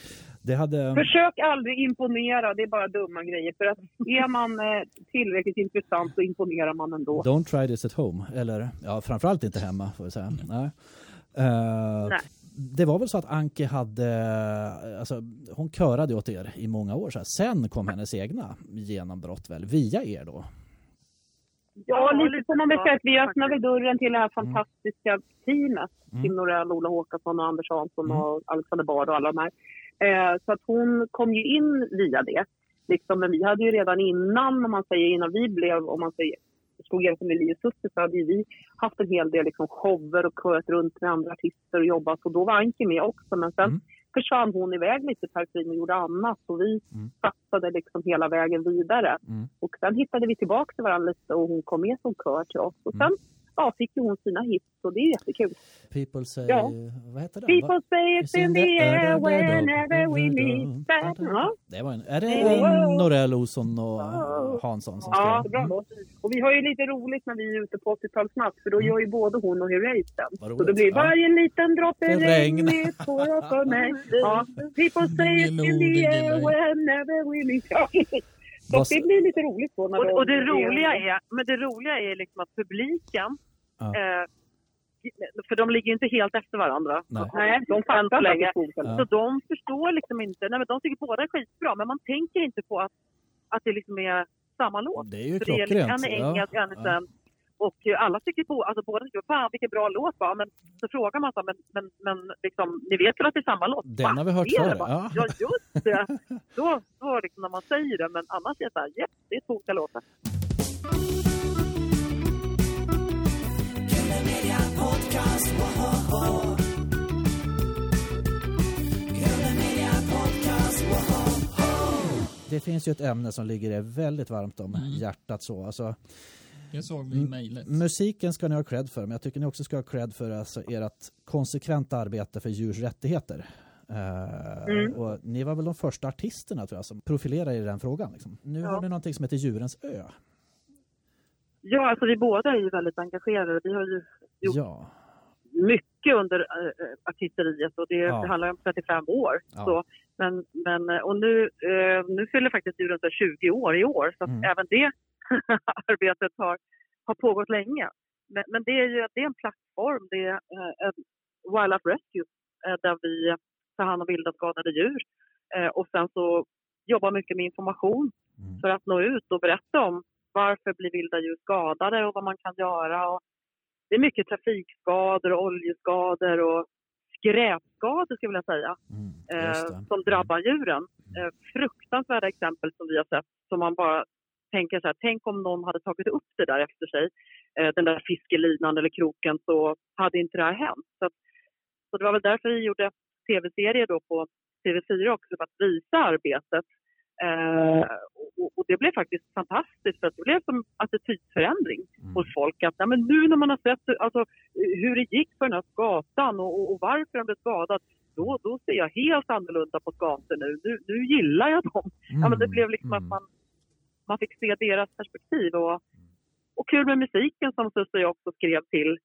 det hade... Försök aldrig imponera, det är bara dumma grejer. För att är man eh, tillräckligt intressant så imponerar man ändå. Don't try this at home. Eller ja, framförallt inte hemma får vi säga. Nej. Eh, Nej. Det var väl så att Anke hade, alltså, hon körade åt er i många år. Så här. Sen kom hennes egna genombrott väl, via er då? Ja, Ja, lite får man att vi öppnade väl durren till det här fantastiska teamet. Mm. Till Norell, Ola Håkansson och Anders Hansson Mm. och Alexander Bard och alla de här. Eh, så att hon kom ju in via det. Liksom, men vi hade ju redan innan, om man säger innan vi blev, om man säger slog er som Elias Susse så hade ju vi haft en hel del liksom, shower och kört runt med andra artister och jobbat. Och då var Anki med också. Men sen Mm. Försvann hon iväg lite Perfin och gjorde annat. Och vi Mm. satsade liksom hela vägen vidare. Mm. Och sen hittade vi tillbaka till varandra lite och hon kom med som kör till oss. Och sen Mm. Ja, fick hon sina hits och det är jättekul. People say, Ja. vad heter den? People say it's in the air whenever we meet. Ja, Det var en, är det Wow. Norell, Olsson och Hansson som ja skrev? bra Mm. låt. Och vi har ju lite roligt när vi är ute på 80-talsnatt för då gör ju både hon och Herreys den. Så det blir Ja. varje liten droppe regn är tårar för mig. Ja. *laughs* People say it's in the air whenever we meet. Så det blir lite roligt då när Och, och det roliga är, men det roliga är liksom att publiken, Ja. eh, för de ligger ju inte helt efter varandra. Nej. Nej, de fattar länge. Ja. Så de förstår liksom inte, nej men de tycker båda är skitbra, men man tänker inte på att, att det liksom är samma låt. Det är ju För det är klockrent. en engelsk, en Ja. svensk. Och eh, alla tycker på, alltså båda tycker, fan vilken bra låt va? Men så frågar man så men, men, men liksom, ni vet väl att det är samma låt? Den Va? har vi hört förr. Ja. Ja, just det. *laughs* Då, då liksom när man säger det, men annars är det så här, japp, det är två olika låtar. Det finns ju ett ämne som ligger er väldigt varmt om Mm. hjärtat så. Alltså, Det såg i mejlet. musiken ska ni ha cred för, men jag tycker ni också ska ha cred för alltså, ert konsekventa arbete för djurs rättigheter. Eh, Mm. och ni var väl de första artisterna tror jag som profilerade i den frågan. Liksom. Nu Ja. har ni någonting som heter Djurens ö. Ja, alltså vi båda är ju väldigt engagerade. Vi har ju gjort Ja. mycket under äh, artisteriet och det, Ja. det handlar om 35 år. Ja. Så, men, men, och nu, eh, nu fyller faktiskt djuren så här 20 år i år så Mm. även det *laughs* arbetet har, har pågått länge. Men, men det är ju det är en plattform, det är eh, en Wildlife Rescue eh, där vi tar hand om vilda skadade djur. Eh, och sen så jobbar mycket med information Mm. för att nå ut och berätta om varför blir vilda djur skadade och vad man kan göra. Och det är mycket trafikskador och oljeskador och skräpskador skulle jag vilja säga Mm. eh, som drabbar djuren. Eh, fruktansvärda exempel som vi har sett som man bara tänker så här, tänk om någon hade tagit upp det där efter sig, eh, den där fiskelinan eller kroken, så hade inte det här hänt. Så, så det var väl därför vi gjorde tv-serier då på TV4 också, för att visa arbetet. Eh, och, och det blev faktiskt fantastiskt, för att det blev som attitydförändring Mm. hos folk. Att nej, men nu när man har sett alltså, hur det gick för den här skatan och, och, och varför den blev skadad, då, då ser jag helt annorlunda på skator nu. nu. Nu gillar jag dem. Ja, men det blev liksom Mm. att man, man fick se deras perspektiv. Och, och kul med musiken som Susse och jag också skrev till,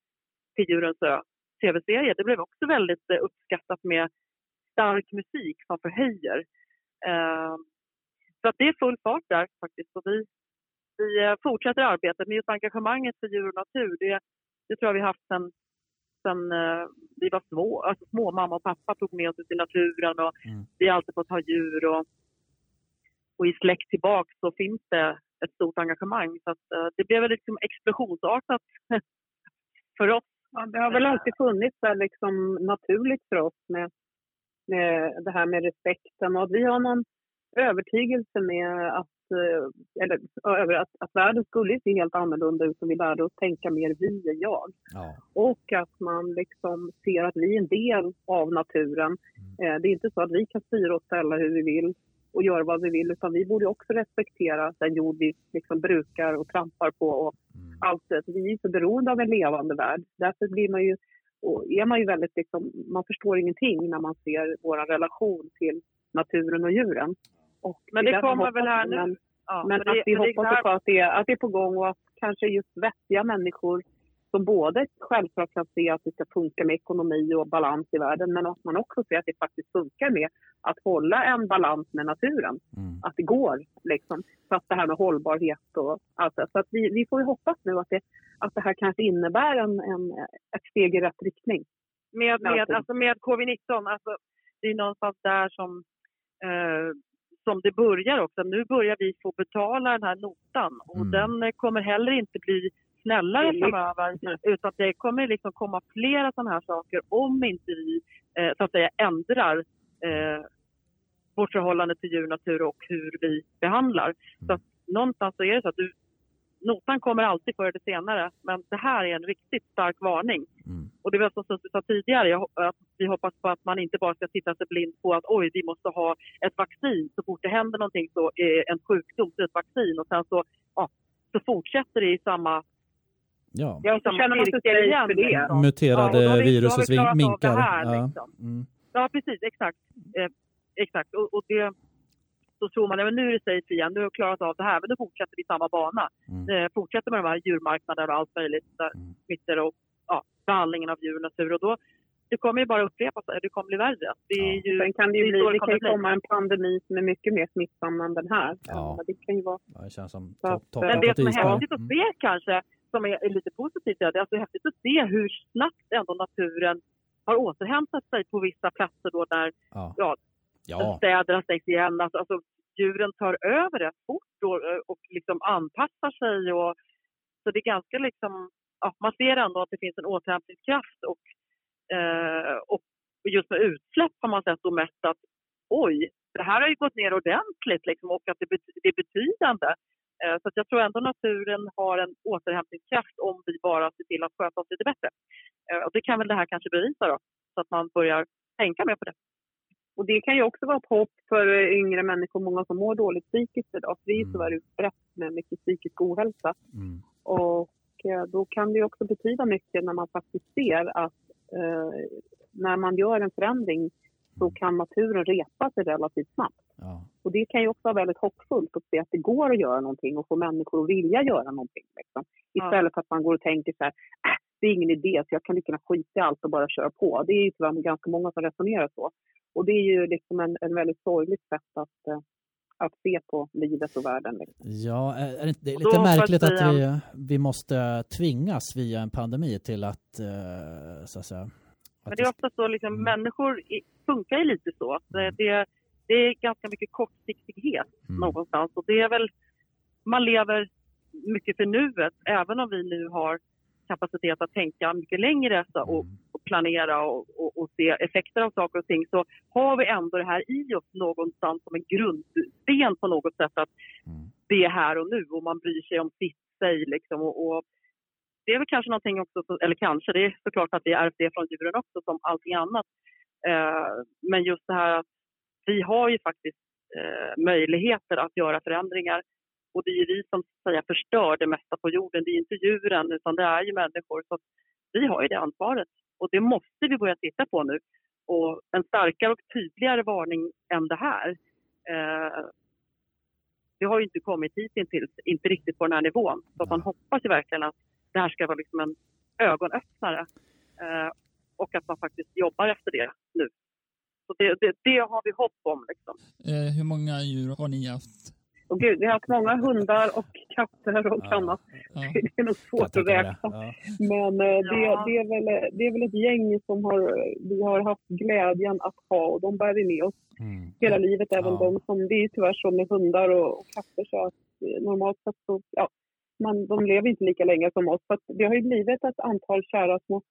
till Djurens Ö tv-serie. Det blev också väldigt eh, uppskattat med stark musik som förhöjer. Eh, så att det är full fart där faktiskt. Och vi, vi eh, fortsätter arbetet med just engagemanget för djur och natur. Det, det tror jag vi har haft sen eh, vi var små. Alltså små. Mamma och pappa tog med oss ut i naturen och Mm. vi har alltid fått ha djur. Och, och i släkt tillbaka så finns det ett stort engagemang. Så att, eh, det blev väl liksom explosionsartat *laughs* för oss. Ja, det har väl alltid funnits där liksom naturligt för oss med, med det här med respekten och att vi har någon övertygelse med att, eh, eller, över att, att världen skulle se helt annorlunda ut om vi lärde oss tänka mer vi än jag. Ja. Och att man liksom ser att vi är en del av naturen. Eh, Det är inte så att vi kan styra och ställa hur vi vill och göra vad vi vill utan vi borde också respektera den jord vi liksom brukar och trampar på och Mm. allt det. Vi är så beroende av en levande värld. Därför blir man ju, och är man ju väldigt liksom, man förstår ingenting när man ser vår relation till naturen och djuren. Och Men det kommer väl här vi, nu. Men, Ja, men det, att vi men det är så hoppas här- på att det, att det är på gång och att kanske just vettiga människor som både självklart kan se att det ska funka med ekonomi och balans i världen men att man också ser att det faktiskt funkar med att hålla en balans med naturen. Mm. Att det går liksom. Så att det här med hållbarhet och allt det. Så att vi, vi får ju hoppas nu att det, att det här kanske innebär en, en, ett steg i rätt riktning. med, med, Alltid. alltså med covid-19, alltså, det är någonstans där som, eh, som det börjar också. Nu börjar vi få betala den här notan och Mm. den eh, kommer heller inte bli snällare Billigt. framöver utan det kommer liksom komma flera sådana här saker om inte vi eh, så att säga ändrar eh, vårt förhållande till djur, natur och hur vi behandlar. Så att någonstans så är det så att du, notan kommer alltid förr eller senare men det här är en riktigt stark varning. Mm. Och det var som Sussie sa tidigare, att vi hoppas på att man inte bara ska titta sig blind på att oj, vi måste ha ett vaccin. Så fort det händer någonting så är en sjukdom så är ett vaccin och sen så, ja, så fortsätter det i samma, Ja. Jag känner mig inte safe för det. liksom. Ja, Muterade då har vi- då har vi virusets klarat av minkar. det här, ja. liksom. Mm. Ja, precis. Exakt. Eh, exakt. Och, och det, så tror man, ja, men nu är det safe igen, nu har vi klarat av det här, men nu fortsätter vi samma bana. Mm. Eh, fortsätter med de här djurmarknaderna och allt möjligt, Mm. smittor och ja, behandlingen av djur och natur. Och då, det kommer ju bara upprepa sig, det kommer bli värre. Det, är Ja. ju, Sen kan det ju bli, det kommer kan ju komma en pandemi som är mycket mer smittsam än den här. Ja. Men Det kan ju vara Ja, det känns som Så topp, att, toppen Men det som är häftigt att Mm. se kanske, som är, är lite positivt, är att det är alltså häftigt att se hur snabbt ändå naturen har återhämtat sig på vissa platser då där Ja. ja, Ja. städerna stängs igen. Alltså, alltså, djuren tar över rätt fort då, eh, och liksom anpassar sig. Och, så det är ganska liksom, ja, man ser ändå att det finns en återhämtningskraft och, eh, och just med utsläpp har man sett och mätt att oj, det här har ju gått ner ordentligt liksom, och att det, det är betydande. Eh, så att jag tror ändå naturen har en återhämtningskraft om vi bara ser till att sköta oss lite bättre. Eh, och det kan väl det här kanske bevisa då, så att man börjar tänka mer på det. Och det kan ju också vara ett hopp för eh, yngre människor, många som mår dåligt psykiskt idag. För det är ju Mm. tyvärr utbrett med mycket psykisk ohälsa. Mm. Och då kan det ju också betyda mycket när man faktiskt ser att eh, när man gör en förändring så kan naturen repa sig relativt snabbt. Ja. Och det kan ju också vara väldigt hoppfullt att se att det går att göra någonting och få människor att vilja göra någonting. Liksom. Istället för att man går och tänker så här, äh, det är ingen idé så jag kan lika gärna skita i allt och bara köra på. Det är ju tyvärr ganska många som resonerar så. Och det är ju liksom en, en väldigt sorgligt sätt att, eh, att se på livet och världen. Liksom. Ja, är det, inte- det är lite märkligt att vi, vi måste tvingas via en pandemi till att, eh, så att säga... att Men det är ofta så, liksom, Mm. människor funkar ju lite så. Att det, det är ganska mycket kortsiktighet Mm. någonstans. Och det är väl, man lever mycket för nuet, även om vi nu har kapacitet att tänka mycket längre så, och, Mm. och planera och, och, och se effekter av saker och ting. Så har vi ändå det här i oss någonstans som en grundsten på något sätt att Mm. det är här och nu och man bryr sig om sitt sig liksom. Och, det är väl kanske någonting också, eller kanske, det är såklart att vi ärvt det från djuren också som allting annat. Eh, men just det här att vi har ju faktiskt eh, möjligheter att göra förändringar och det är ju vi som så att säga, förstör det mesta på jorden. Det är inte djuren utan det är ju människor. Så vi har ju det ansvaret och det måste vi börja titta på nu. Och en starkare och tydligare varning än det här. Eh, vi har ju inte kommit hittills, inte riktigt på den här nivån. Så att man hoppas ju verkligen att det här ska vara liksom en ögonöppnare eh, och att man faktiskt jobbar efter det nu. Så det, det, det har vi hopp om. Liksom. Eh, hur många djur har ni haft Och gud, vi har haft många hundar och katter och Ja. annat. Ja. *laughs* Det är nog svårt att räkna. Ja. Men eh, det, Ja. det, är väl, det är väl ett gäng som har, vi har haft glädjen att ha och de bär vi med oss Mm. hela livet. Även Ja. de som, det är tyvärr så med hundar och, och katter så att eh, normalt sett så, ja, man, de lever inte lika länge som oss. Så att det har ju blivit ett antal kära små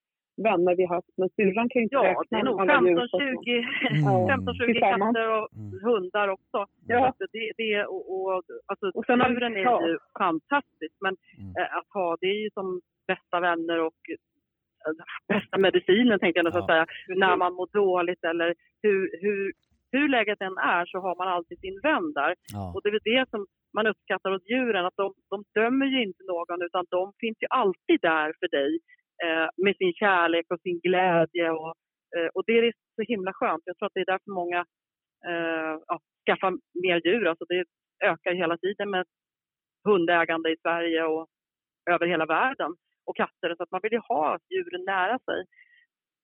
vänner vi haft. Men syrran kan ju inte Ja, räkna det är nog alla djur. så att- 15-20 Mm. *laughs* 15-20 Tillsammans. katter och Mm. hundar också. Ja. Så att det, det, och, och, alltså, Och sen djuren är ja. ju fantastiskt, men Mm. eh, att ha det är ju som bästa vänner och eh, bästa medicinen tänkte jag Ja. säga, när man mår dåligt eller hur, hur, hur läget än är så har man alltid sin vän där. Ja. Och det är det som man uppskattar hos djuren, att de, de dömer ju inte någon utan de finns ju alltid där för dig eh, med sin kärlek och sin glädje. Och, eh, och det är så himla skönt. Jag tror att det är därför många eh, ja, skaffar mer djur. Alltså det ökar hela tiden med hundägande i Sverige och över hela världen. Och katter. Så att man vill ju ha djuren nära sig.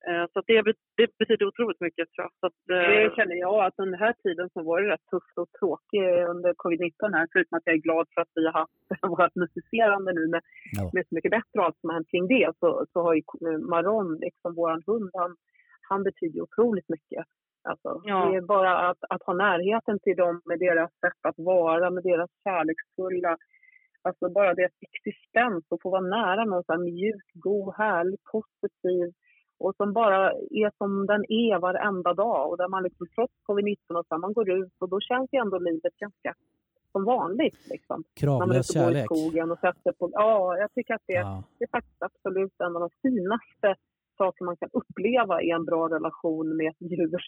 Eh, så det, det betyder otroligt mycket tror jag. Så att, eh, Det känner jag att den här tiden så var det rätt tufft och tråkig under covid-19 här. Förutom att jag är glad för att vi har haft *laughs* vårt musicerande nu med, Ja. med så mycket bättre och allt som har hänt kring det. Så, så har ju eh, Maron, liksom våran hund, han, han betyder otroligt mycket. Alltså, Ja. Det är bara att, att ha närheten till dem med deras sätt att vara, med deras kärleksfulla Alltså bara deras existens och få vara nära någon så här mjuk, god, härlig, positiv och som bara är som den är varenda dag och där man liksom trots covid-19 och så man går ut och då känns ju ändå livet ganska som vanligt liksom. Kravlös går i kärlek. skogen och sätter på... Ja, jag tycker att det, Ja. det är faktiskt absolut en av de finaste saker man kan uppleva i en bra relation med ett djur.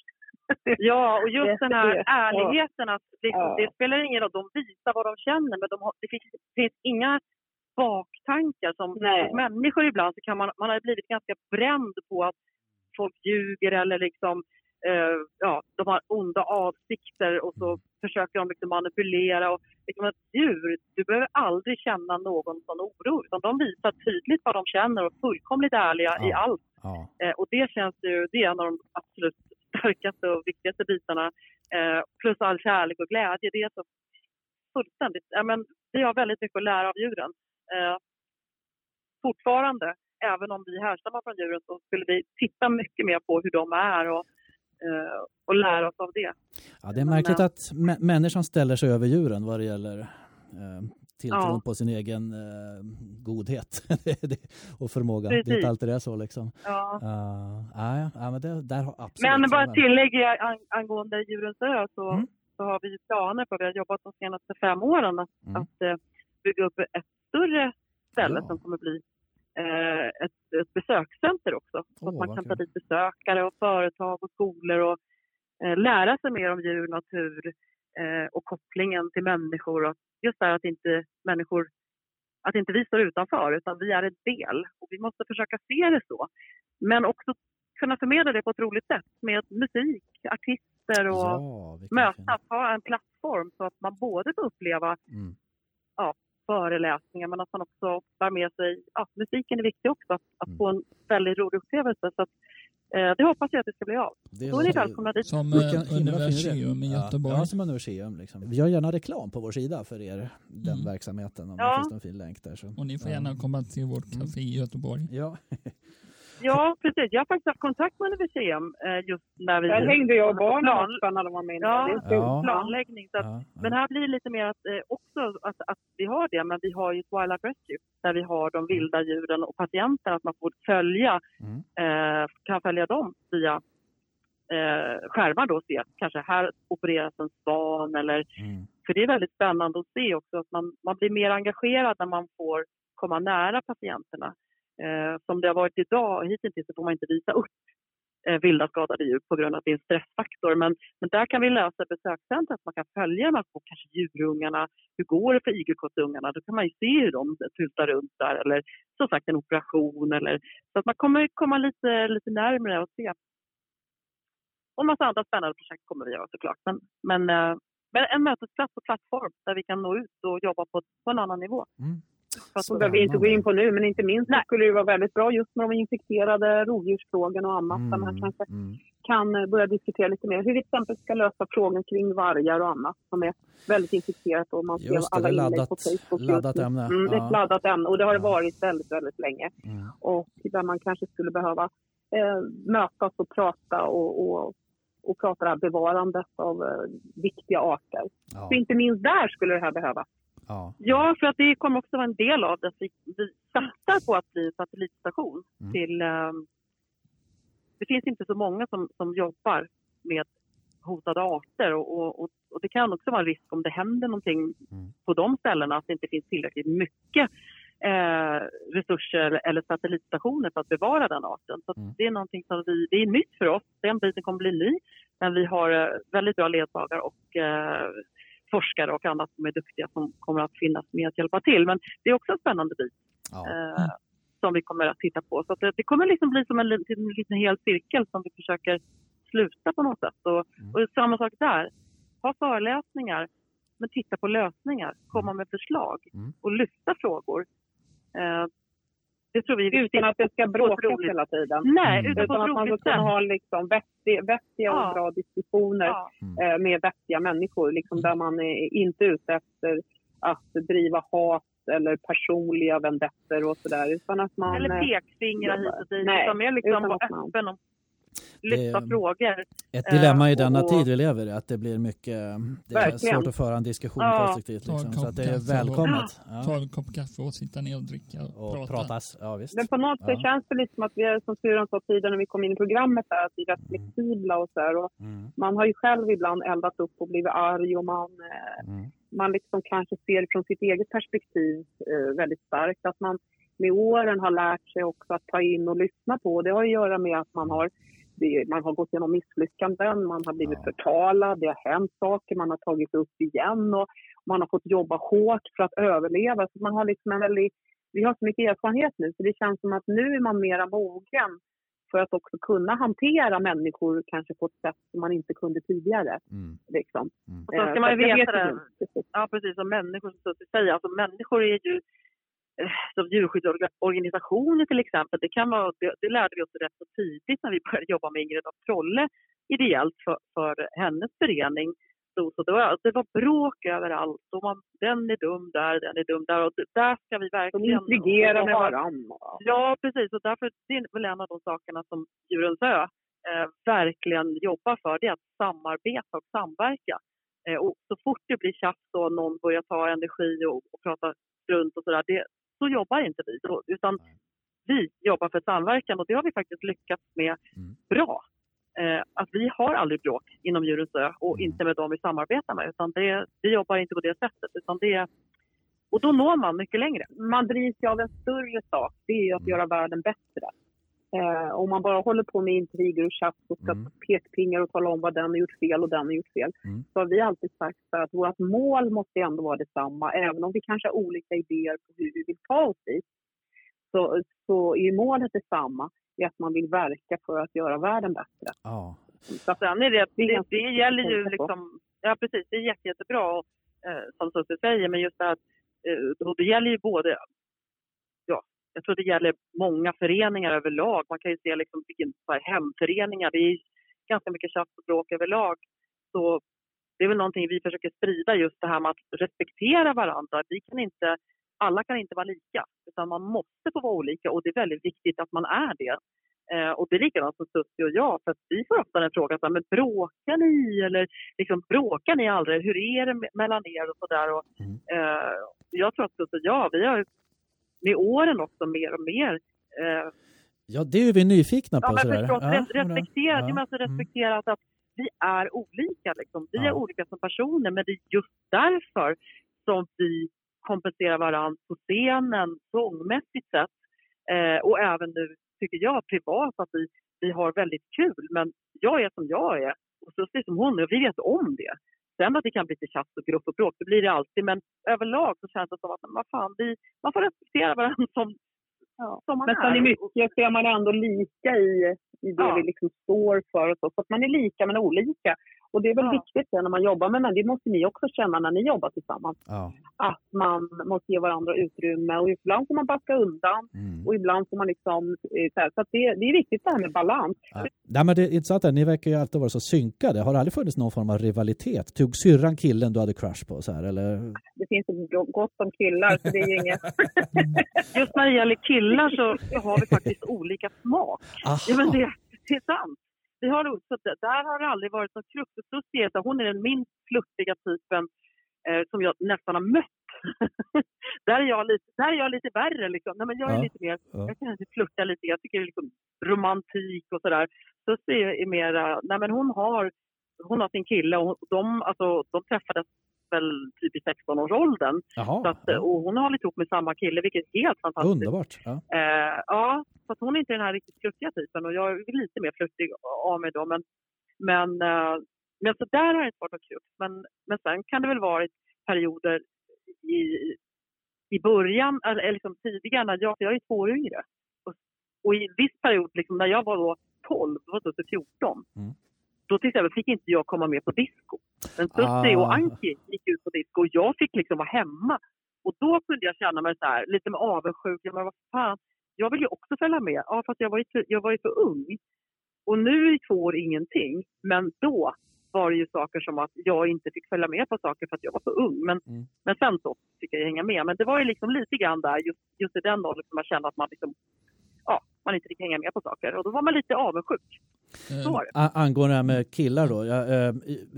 *laughs* Ja, och just Det- den här det- ärligheten att liksom, Ja. det spelar ingen roll, de visar vad de känner men de har, det finns, finns inga baktankar som Nej. människor ibland så kan man, man har blivit ganska bränd på att folk ljuger eller liksom eh, ja, de har onda avsikter och så försöker de liksom manipulera. Och, liksom ett djur, du behöver aldrig känna någon sån oro utan de visar tydligt vad de känner och är fullkomligt ärliga i Ja. allt. Ja. Eh, och det känns ju, det är en av de absolut starkaste och viktigaste bitarna. Eh, plus all kärlek och glädje. Det är så fullständigt, ja, men vi har väldigt mycket att lära av djuren. Eh, fortfarande, även om vi härstammar från djuren så skulle vi titta mycket mer på hur de är och, eh, och lära oss av det. Ja, det är Men, märkligt eh, att mä- människan ställer sig över djuren vad det gäller eh, tilltron Ja. på sin egen eh, godhet *laughs* och förmåga. Det är Precis. inte alltid det är så liksom. Ja. Uh, ja, men det, där har absolut. Men bara an, angående Djurens ö så, Mm. så har vi planer på, vi har jobbat de senaste fem åren, att, Mm. att eh, bygga upp ett större ställe Ja. som kommer bli eh, ett, ett besökscenter också. Så att man kan ta dit besökare och företag och skolor och eh, lära sig mer om djur, natur eh, och kopplingen till människor. Och just det här att inte människor att inte vi står utanför utan vi är en del och vi måste försöka se det så. Men också kunna förmedla det på ett roligt sätt med musik, artister och Ja, mötas, ha en plattform så att man både får uppleva Mm. Föreläsningar men att man också bär med sig, ja, musiken är viktig också, att, att Mm. få en väldigt rolig upplevelse. Så att, eh, det hoppas jag att det ska bli av. Det Då är ni välkomna dit. Som eh. Universium i Göteborg. Ja, som Universium. Liksom. Vi gör gärna reklam på vår sida för er, den Mm. verksamheten. Om Ja. det finns någon fin länk där. Så. Och ni får gärna komma till vårt Mm. café i Göteborg. Ja, *laughs* Ja, precis. Jag har faktiskt haft kontakt med Universium eh, just när vi... Där hängde jag och barnen också när de var med. Ja. Det är. Ja. planläggning. Så att, ja, Men här blir det lite mer att, eh, också att, att vi har det, men vi har ju Twilight Rescue där vi har de vilda djuren och patienterna, att man får följa, Mm. eh, kan följa dem via eh, skärmar då se, kanske här opereras en svan eller, Mm. för det är väldigt spännande att se också att man, man blir mer engagerad när man får komma nära patienterna. Eh, som det har varit idag, hittills så får man inte visa upp eh, vilda skadade djur på grund av att det är en stressfaktor. Men, men där kan vi lösa besökscentret, man kan följa de här små kanske djurungarna. Hur går det för igelkottungarna? Då kan man ju se hur de tutar runt där eller som sagt en operation. Eller, så att man kommer komma lite, lite närmare och se. Och en massa andra spännande projekt kommer vi göra såklart. Men, men, eh, men en mötesplats och plattform där vi kan nå ut och jobba på, på en annan nivå. Mm. För att Så behöver vi inte gå in på nu, men inte minst Nej. skulle det vara väldigt bra just med de infekterade rovdjursfrågorna och annat. Där man Mm. kanske Mm. kan eh, börja diskutera lite mer hur vi till exempel ska lösa frågan kring vargar och annat som är väldigt infekterat och man ser det, alla det är inlägg laddat- på Facebook. laddat ämne. Mm, det är Ja. ett laddat ämne och det har det Ja. varit väldigt, väldigt länge. Mm. Och där man kanske skulle behöva eh, mötas och prata och, och, och prata det här bevarandet av eh, viktiga arter. Ja. Så inte minst där skulle det här behövas. Ja. Ja, för att det kommer också vara en del av det. Vi, vi satsar på att bli satellitstation Mm. till... ehm, det finns inte så många som, som jobbar med hotade arter och, och, och, och det kan också vara en risk om det händer någonting Mm. på de ställena att det inte finns tillräckligt mycket eh, resurser eller satellitstationer för att bevara den arten. Så Mm. det är någonting som vi, det är nytt för oss. Den biten kommer bli ny. Men vi har eh, väldigt bra ledsagare och eh, forskare och annat som är duktiga som kommer att finnas med att hjälpa till. Men det är också en spännande bit Ja. eh, som vi kommer att titta på. Så det, det kommer liksom bli som en liten, en liten hel cirkel som vi försöker sluta på något sätt. Och, Mm. och samma sak där. Ha föreläsningar, men titta på lösningar. Komma med förslag Mm. och lyfta frågor. Eh, det tror vi. Utan att det ska bråkas hela tiden. Nej, Mm. utan Utan att man ska kunna ha liksom vettiga, vettiga Ja. och bra diskussioner Ja. eh, med vettiga människor. Liksom, där man är inte ute efter att driva hat eller personliga vendettor och sådär. Utan att man... Eller eh, pekfingrar hit och dit. Nej, utan mer liksom utan vara öppen och lyfta frågor. Ett dilemma i Eh, denna och- tid vi lever i, att det blir mycket, det är svårt att föra en diskussion Ja. konstruktivt. Ta Liksom, så att det är välkommet. *gasps* Ta Ja. en kopp kaffe och sitta ner och dricka och, Och prata. pratas, ja visst. Men på något sätt Ja. känns det lite som att vi är, som Sturan sa tidigare när vi kom in i programmet, där, att vi är rätt flexibla och så här. Och Mm. man har ju själv ibland eldat upp och blivit arg och man, eh, Mm. man liksom kanske ser från sitt eget perspektiv eh, väldigt starkt. Att man med åren har lärt sig också att ta in och lyssna på. Det har att göra med att man har, det, man har gått igenom misslyckanden, man har blivit Ja. förtalad, det har hänt saker, man har tagit upp igen och man har fått jobba hårt för att överleva. Så man har liksom en väldigt, vi har så mycket erfarenhet nu så det känns som att nu är man mera mogen för att också kunna hantera människor kanske på ett sätt som man inte kunde tidigare. Mm. Liksom. Mm. Och så ska Eh, man ju veta vet det. Ja, precis. Som människor som Susie säger. Alltså, människor är ju som djurskyddsorganisationer till exempel. Det, kan vara, det, det lärde vi oss rätt så tidigt när vi började jobba med Ingrid af Trolle ideellt för, för hennes förening. Så, så det, var, det var bråk överallt. Och man, den är dum där, den är dum där. Och där ska vi De verkligen... intrigerar med varandra. Ja, precis. Och därför det är väl en av de sakerna som Djurens Ö eh, verkligen jobbar för. Det är att samarbeta och samverka. Eh, och så fort det blir tjafs och någon börjar ta energi och, och prata strunt och sådär, det, så jobbar inte vi. Så, utan vi jobbar för samverkan och det har vi faktiskt lyckats med Mm. bra. Eh, att vi har aldrig bråk inom Djurens Ö och Mm. inte med dem vi samarbetar med. Utan det, vi jobbar inte på det sättet. Utan det, och då når man mycket längre. Man drivs ju av en större sak, det är att Mm. göra världen bättre. Eh, om man bara håller på med intriger och tjafs och ska Mm. pekpingar och tala om vad den har gjort fel och den har gjort fel. Mm. Så har vi alltid sagt så att vårt mål måste ändå vara detsamma. Även om vi kanske har olika idéer på hur vi vill ta oss dit. Så, så är målet detsamma. i att man vill verka för att göra världen bättre. Ja. Så Sen är det, Det det, gäller ju liksom, ja precis, det är jätte, jättebra eh, som Susie säger, men just det här, eh, det gäller ju både, jag tror det gäller många föreningar överlag. Man kan ju se liksom så hemföreningar, det är ganska mycket tjafs och bråk överlag. Så det är väl någonting vi försöker sprida, just det här med att respektera varandra. Vi kan inte, alla kan inte vara lika, utan man måste få vara olika och det är väldigt viktigt att man är det. Eh, och det är likadant som Susie och jag, för att vi får ofta den frågan, så här, men bråkar ni? Eller liksom, bråkar ni aldrig? Hur är det me- mellan er? Och sådär. Och, Mm. eh, jag tror att Susie och jag, vi har med åren också mer och mer eh, ja, det är vi nyfikna på. Ja, men förstås, Ja, ja, respektera, ja. ja. alltså Mm. respektera att, att vi är olika. Liksom. Vi Ja. är olika som personer, men det är just därför som vi kompenserar varandra på scenen, sångmässigt sett. Eh, och även nu, tycker jag, privat, att vi, vi har väldigt kul. Men jag är som jag är och Susie som hon är och vi vet om det. Sen att det kan bli lite tjafs och grupp och bråk, det blir det alltid. Men överlag så känns det som att vad fan, vi, man får respektera varandra som, Ja. som man Men är. sen i mycket så är man ändå lika i, i det Ja. vi liksom står för och så. Så att man är lika men olika. Och det är väl Ja. viktigt när man jobbar med män, det måste ni också känna när ni jobbar tillsammans, Ja. att man måste ge varandra utrymme och ibland får man backa undan Mm. och ibland får man liksom, eh, så, här, så att det, det är viktigt det här med balans. Ja. Nej, men det är intressant, här, ni verkar ju alltid vara så synkade. Har det aldrig funnits någon form av rivalitet? Tog syrran killen du hade crush på? Så här, eller? Det finns gott om killar så det är ju inget... *laughs* Just när det gäller killar så, så har vi faktiskt olika smak. Aha. Ja, men det, det är sant. Vi har, så där har det aldrig varit något krux. Hon är den minst flörtiga typen eh, som jag nästan har mött. *laughs* där, är jag lite, där är jag lite värre. Liksom. Nej, men jag är Ja. lite mer, Ja. jag kan inte flirta lite. Jag tycker det är liksom romantik och sådär. Så ser jag är mera, nej men hon har, hon har sin kille och de, alltså, de träffades väl typ i 16-årsåldern. Så att, och hon har hållit ihop med samma kille, vilket är helt fantastiskt. underbart. Ja. Eh, ja, så att hon är inte den här riktigt flörtiga typen och jag är lite mer flörtig av mig då. Men, men, eh, men så där har det inte varit något krux. Men, men sen kan det väl varit perioder i, i början, eller liksom tidigare, när jag, för jag är två år yngre. Och, och i viss period, liksom, när jag var då 12, det var till 14, Mm. Då till exempel fick inte jag komma med på disco. Men Susie Ah. och Anki gick ut på disco och jag fick liksom vara hemma. Och då kunde jag känna mig så här, lite med avundsjuka, men vad fan, jag vill ju också följa med. Ja, fast jag var ju för, jag var ju för ung. Och nu i två år ingenting, men då var det ju saker som att jag inte fick följa med på saker för att jag var för ung. Men, Mm. men sen så fick jag hänga med. Men det var ju liksom lite grann där, just, just i den åldern, som man kände att man liksom, man inte fick hänga med på saker. Och då var man lite avundsjuk. Så var. A- Angående det här med killar då. Ja, eh,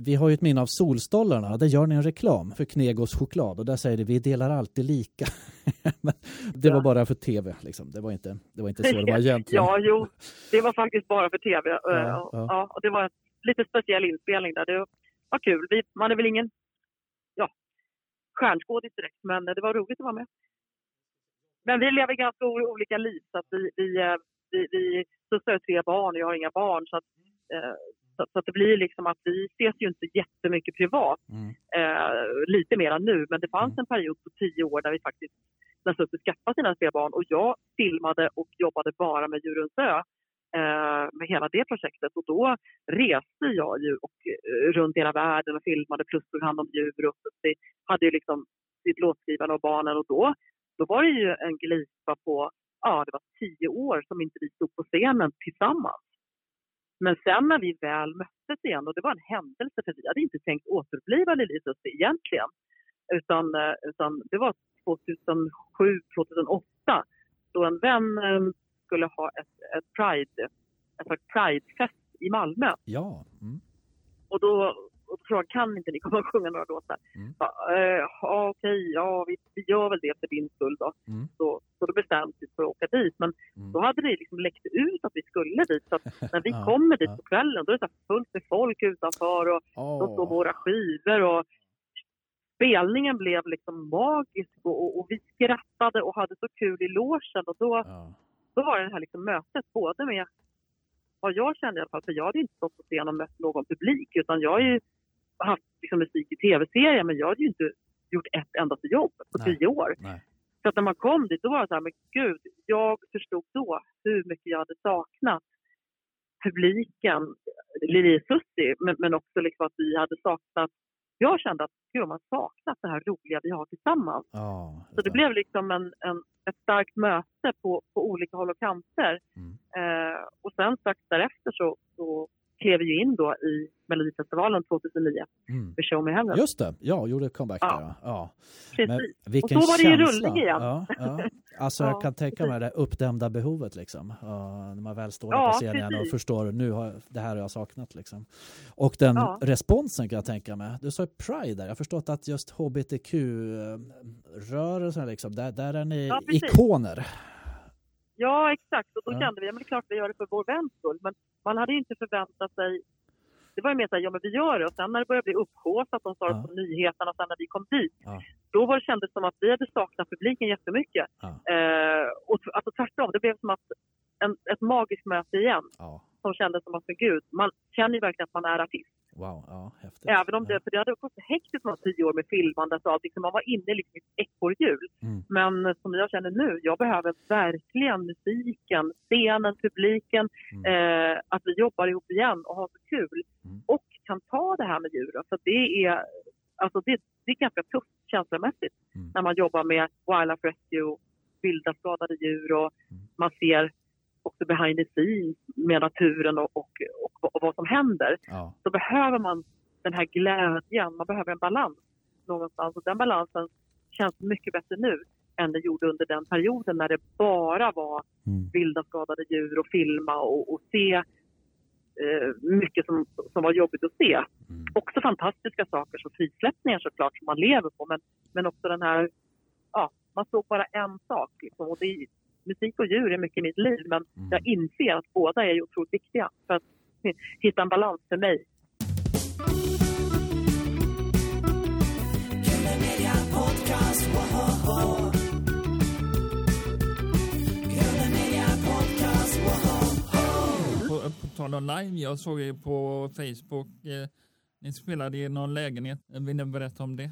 vi har ju ett minne av Solstollarna. Där gör ni en reklam för Knegos choklad och där säger det vi delar alltid lika. *laughs* Det var Ja. bara för tv liksom. Det var inte, det var inte så det var *laughs* egentligen. Ja, jo, det var faktiskt bara för tv. eh, Ja, och- ja. ja, och det var en lite speciell inspelning där. Det var kul. Vi, man är väl ingen ja, stjärnskådis direkt, men det var roligt att vara med. Men vi lever ganska olika liv. Så att vi, vi, eh, vi, vi Susse har tre barn och jag har inga barn. Så att, eh, så, så att det blir liksom att vi ses ju inte jättemycket privat. Mm. Eh, lite mer än nu. Men det fanns Mm. en period på tio år där vi faktiskt när Susse skaffade sina tre barn och jag filmade och jobbade bara med Djurens ö eh, med hela det projektet. Och då reste jag ju och, eh, runt hela världen och filmade plus tog hand om djur och Susie hade ju liksom sitt låtskrivande och barnen och då, då var det ju en glipa på, ja det var tio år som inte vi stod på scenen tillsammans. Men sen när vi väl möttes igen, och det var en händelse för vi hade inte tänkt återuppliva Lili Susie egentligen. Utan, eh, utan det var 2007, 2008 då en vän eh, skulle ha ett, ett Pride, ett Pride-fest i Malmö. Ja. Mm. Och då, och frågade kan inte ni komma och sjunga några låtar? Mm. Ja, eh, ja, okej, ja vi, vi gör väl det för din skull då. Mm. Så, så då bestämde vi för att åka dit. Men Mm. då hade det liksom läckt ut att vi skulle dit. Så *laughs* när vi Ja, kommer dit på kvällen då är det så fullt med folk utanför och de står våra skivor och spelningen blev liksom magisk och, och, och vi skrattade och hade så kul i logen och då, Ja. då var det här liksom mötet både med vad jag kände i alla fall, för jag hade inte stått på scen och mött någon publik utan jag har ju haft liksom musik i tv-serier men jag hade ju inte gjort ett endaste jobb på Nej. tio år. Nej. Så att när man kom dit då var det så här, men gud, jag förstod då hur mycket jag hade saknat publiken, Lili Susi, men, men också liksom att vi hade saknat, jag kände att gud, man saknat det här roliga vi har tillsammans. Ja, Så det blev liksom en, en, ett starkt möte på, på olika håll och kanter. Mm. Eh, och sen strax därefter så, så klev vi in då i Melodifestivalen 2009 Mm. med Show Me Heaven. Just det, ja, gjorde comeback Ja. där. Ja. Precis. Men Och så var det ju rullning igen. Ja, ja. Alltså *laughs* Ja, jag kan tänka mig det uppdämda behovet liksom. Ja, när man väl står där på scenen igen och precis. förstår nu har det här har jag saknat liksom. Och den responsen kan jag tänka mig. Du sa ju Pride där. Jag har förstått att just hbtq-rörelsen liksom, där, där är ni precis. ikoner. Ja, exakt. Och då Ja. kände vi, ja men det är klart vi gör det för vår väns skull. Men man hade ju inte förväntat sig... Det var ju mer såhär, ja men vi gör det. Och sen när det började bli upphaussat, de sa det Ja. på nyheterna, och sen när vi kom dit. Ja. Då var det kändes som att vi hade saknat publiken jättemycket. Ja. Eh, och alltså tvärtom, det blev som att en, ett magiskt möte igen. Som kändes som att, men gud, man känner ju verkligen att man är artist. Wow, ja, häftigt. Även om det, för det hade så hektiskt de tio år med filmandet och allting, så man var inne liksom i ett ekorrhjul. Mm. Men som jag känner nu, jag behöver verkligen musiken, scenen, publiken, Mm. eh, att vi jobbar ihop igen och har så kul. Mm. Och kan ta det här med djuren, för det är, alltså det, det är ganska tufft känslomässigt Mm. när man jobbar med wildlife rescue, vilda skadade djur och Mm. man ser också behind the scenes med naturen och, och, och, och vad som händer Ja. så behöver man den här glädjen, man behöver en balans någonstans. Och den balansen känns mycket bättre nu än det gjorde under den perioden när det bara var Mm. vilda skadade djur och filma och, och se eh, mycket som, som var jobbigt att se. Mm. Också fantastiska saker som frisläppningar såklart som man lever på men, men också den här, ja, man såg bara en sak liksom, och det musik och djur är mycket i mitt liv men Mm. jag inser att båda är ju otroligt viktiga för att *laughs* hitta en balans för mig. På, på tal om live, jag såg ju på Facebook, eh, ni spelade i någon lägenhet. Vill ni berätta om det?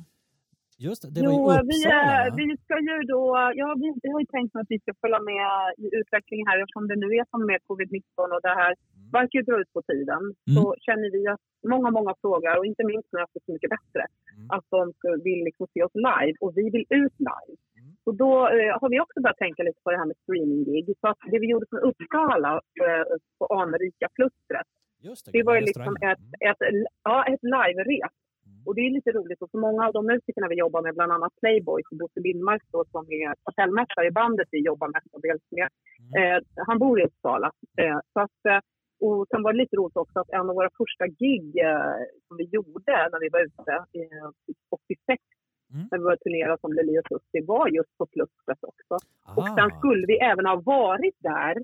Just det, det var jo, vi, eh, vi ska ju då, ja vi, vi har ju tänkt att vi ska följa med i utvecklingen här eftersom det nu är som med covid-19 och det här Mm. verkar ju dra ut på tiden. Så känner vi att många, många frågar och inte minst nu efter Så mycket bättre Mm. att de vill liksom se oss live och vi vill ut live. Mm. Och då eh, har vi också börjat tänka lite på det här med streaminggig. Så att det vi gjorde från Uppsala eh, på anrika klustret Just det, det var ju liksom ett, ett, ja, ett live-rep. Och det är lite roligt. Och så många av de musikerna vi jobbar med, bland annat Playboy, så Bosse Lindmark då, som är kapellmästare i bandet vi jobbar mestadels med, Mm. eh, han bor i Uppsala. Eh, så att, eh, och sen var det lite roligt också att en av våra första gig eh, som vi gjorde när vi var ute, eh, 86, Mm. när vi började turnera som Lili och Susie, var just på Klustret också. Och Ah. sen skulle vi även ha varit där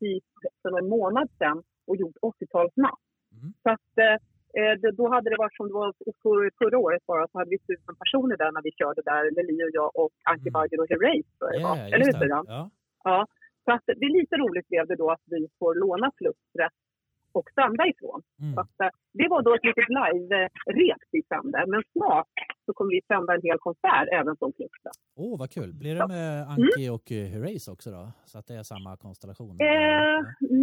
typ för någon månad sedan och gjort 80-talsnatt. Mm. Så att, eh, då hade det varit som det var för, förra året bara, så hade vi tusen personer där när vi körde där, Lili och jag och Anki Mm. Bagger och Herreys. Yeah, Eller hur syrran? Ja. Ja. Så att det är lite roligt blev det då att vi får låna Klustret och sända ifrån. Mm. Så att, eh, det var då ett litet live-rep vi sände. Men snart så kommer vi sända en hel konsert även från Klustret. Åh, vad kul. Blir det med Anki och eh, Herreys också då? Så att det är samma konstellation? Mm. Eh,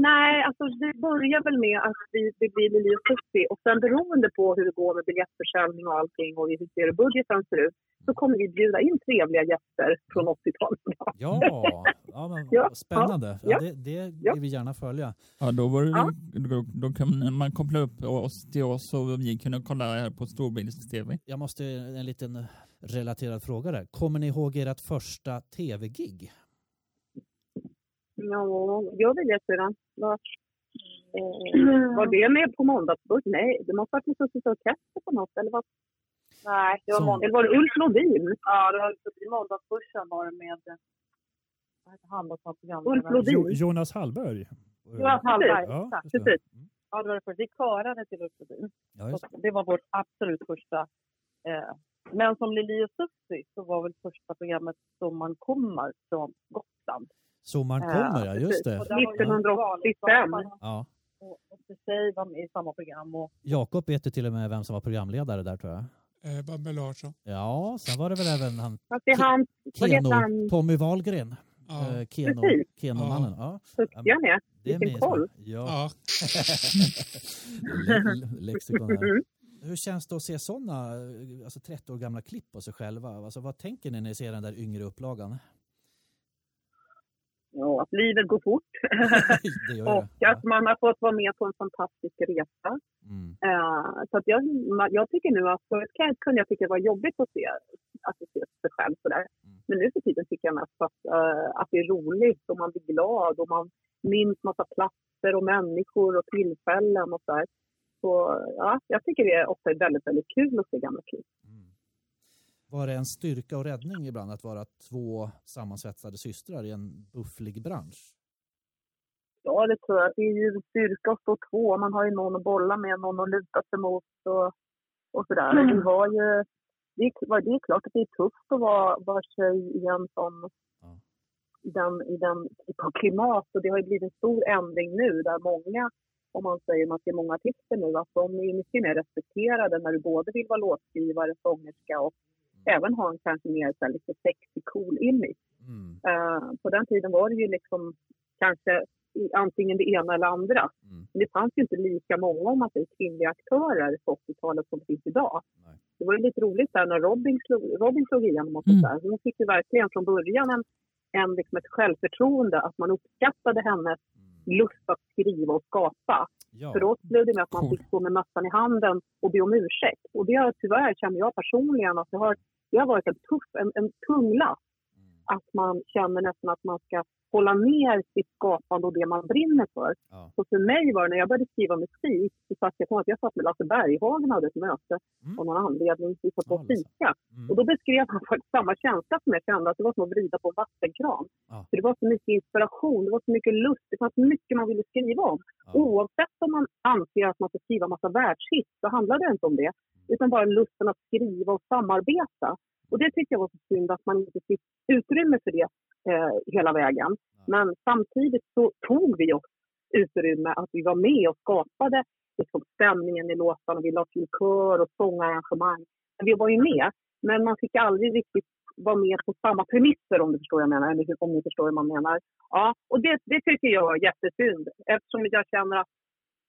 nej, alltså det börjar väl med att vi, det blir Lili och Susie och sen beroende på hur det går med biljettförsäljning och allting och hur seriebudgeten ser ut så kommer vi bjuda in trevliga gäster från 80-talet. Ja, *laughs* ja men Ja, spännande. Ja, det, det ja. vill vi gärna följa. Ja, då, var det, Ja. då, då kan man koppla upp oss till oss och vi kunde kolla här på Storbilds-TV. Jag måste en liten relaterad fråga där. Kommer ni ihåg ert första tv-gig? Ja, gör vi det sedan? Var, eh, var det med på måndagsbuss? Nej, det måste ha varit med Susie Orkester på något eller vad? Nej, det var måndag. Eller var det Ulf Lodin? Ja, det var i måndagsbörsen var det med, vad heter han då som Ulf? Lodin? Jo, Jonas Hallberg. Jonas Hallberg, Ja, exakt. Precis. Ja, det var det första. Vi körade till Ulf Lodin. Ja. Det var vårt absolut första. Eh, men som Lili och Susie så var väl första programmet Sommaren kommer från Gotland. Sommaren Ja, kommer, ja just det. Och där var ju 1985. Ja. Och och sig var med i samma program. Och, Jakob vet ju till och med vem som var programledare där tror jag. Eh, Babbe Larsson. Ja, sen var det väl även han Fast det är han, Keno, han, Tommy Wahlgren. Ja. Eh, Keno. Keno-mannen. Ja. duktig han är. Det är Vilken koll. Ja. Ja. *laughs* Le- le- Lexikon här. Hur känns det att se sådana alltså 30 år gamla klipp på sig själva? Alltså, vad tänker ni när ni ser den där yngre upplagan? Ja, att livet går fort. *laughs* och det. att man har fått vara med på en fantastisk resa. Mm. Eh, så att jag, jag tycker nu att förut kunde jag tycka det var jobbigt att se, att se sig själv sådär. Mm. Men nu för tiden tycker jag mest att, eh, att det är roligt och man blir glad och man minns massa platser och människor och tillfällen och sådär. Så ja, jag tycker det är ofta väldigt, väldigt kul att se gamla klipp. Mm. Var det en styrka och räddning ibland att vara två sammansvetsade systrar i en bufflig bransch? Ja, det tror jag. Det är ju styrka att stå två. Man har ju någon att bolla med, någon att luta sig mot och, och sådär. Det var ju... Det är, det är klart att det är tufft att vara, vara tjej i en sån... Ja. I den, i den typ av klimat. Och det har ju blivit en stor ändring nu där många om man säger man ser många artister nu, att de är mycket mer respekterade när du både vill vara låtskrivare, sångerska och även ha en kanske mer så här, lite sexy, cool image. Mm. Eh, på den tiden var det ju liksom kanske antingen det ena eller andra. Mm. Men det fanns ju inte lika många om man säger kvinnliga aktörer på 80-talet som det finns idag. Nej. Det var ju lite roligt där när Robin slog, Robin slog igenom och Mm. sådär. Hon fick ju verkligen från början en, en liksom ett självförtroende att man uppskattade hennes lust att skriva och skapa. Mm. Ja. För oss blev det med att man fick stå med mössan i handen och be om ursäkt. Och det har tyvärr, känner jag personligen, att det har, det har varit en tuff, en, en tung last. Att man känner nästan att man ska hålla ner sitt skapande och det man brinner för. Ja. Så för mig var det, när jag började skriva musik, så satt jag på att jag satt med Lasse Berghagen och hade ett möte Mm. av någon anledning. Vi satt och fika. Mm. Och då beskrev han faktiskt samma känsla som jag kände, att det var som att vrida på en vattenkran. Ja. För det var så mycket inspiration, det var så mycket lust, det fanns mycket man ville skriva om. Ja. Oavsett om man anser att man ska skriva massa världshits så handlar det inte om det. Utan bara lusten att skriva och samarbeta. Och det tycker jag var så synd att man inte fick utrymme för det eh, hela vägen. Men samtidigt så tog vi oss utrymme att vi var med och skapade liksom, stämningen i låtarna. Vi la till kör och sångarrangemang. Vi var ju med, men man fick aldrig riktigt vara med på samma premisser om du förstår vad jag menar. Eller om ni förstår vad man menar. Ja, och det, det tycker jag är jättesynd eftersom jag känner att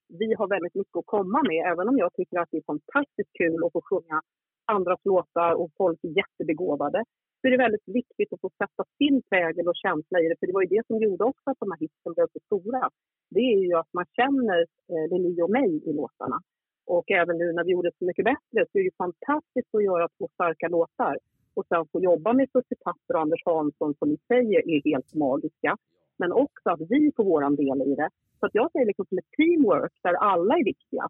vi har väldigt mycket att komma med. Även om jag tycker att det är fantastiskt kul att få sjunga andras låtar och folk är jättebegåvade så är det väldigt viktigt att få sätta sin prägel och känsla i det. För det var ju det som gjorde också att de här hitsen blev så stora. Det är ju att man känner eh, Lili och mig i låtarna. Och även nu när vi gjorde Så mycket bättre så är det ju fantastiskt att göra två starka låtar. Och sen få jobba med Susie Tapper och Anders Hansson som ni säger är helt magiska. Men också att vi får vår del i det. Så att jag säger liksom som ett teamwork där alla är viktiga.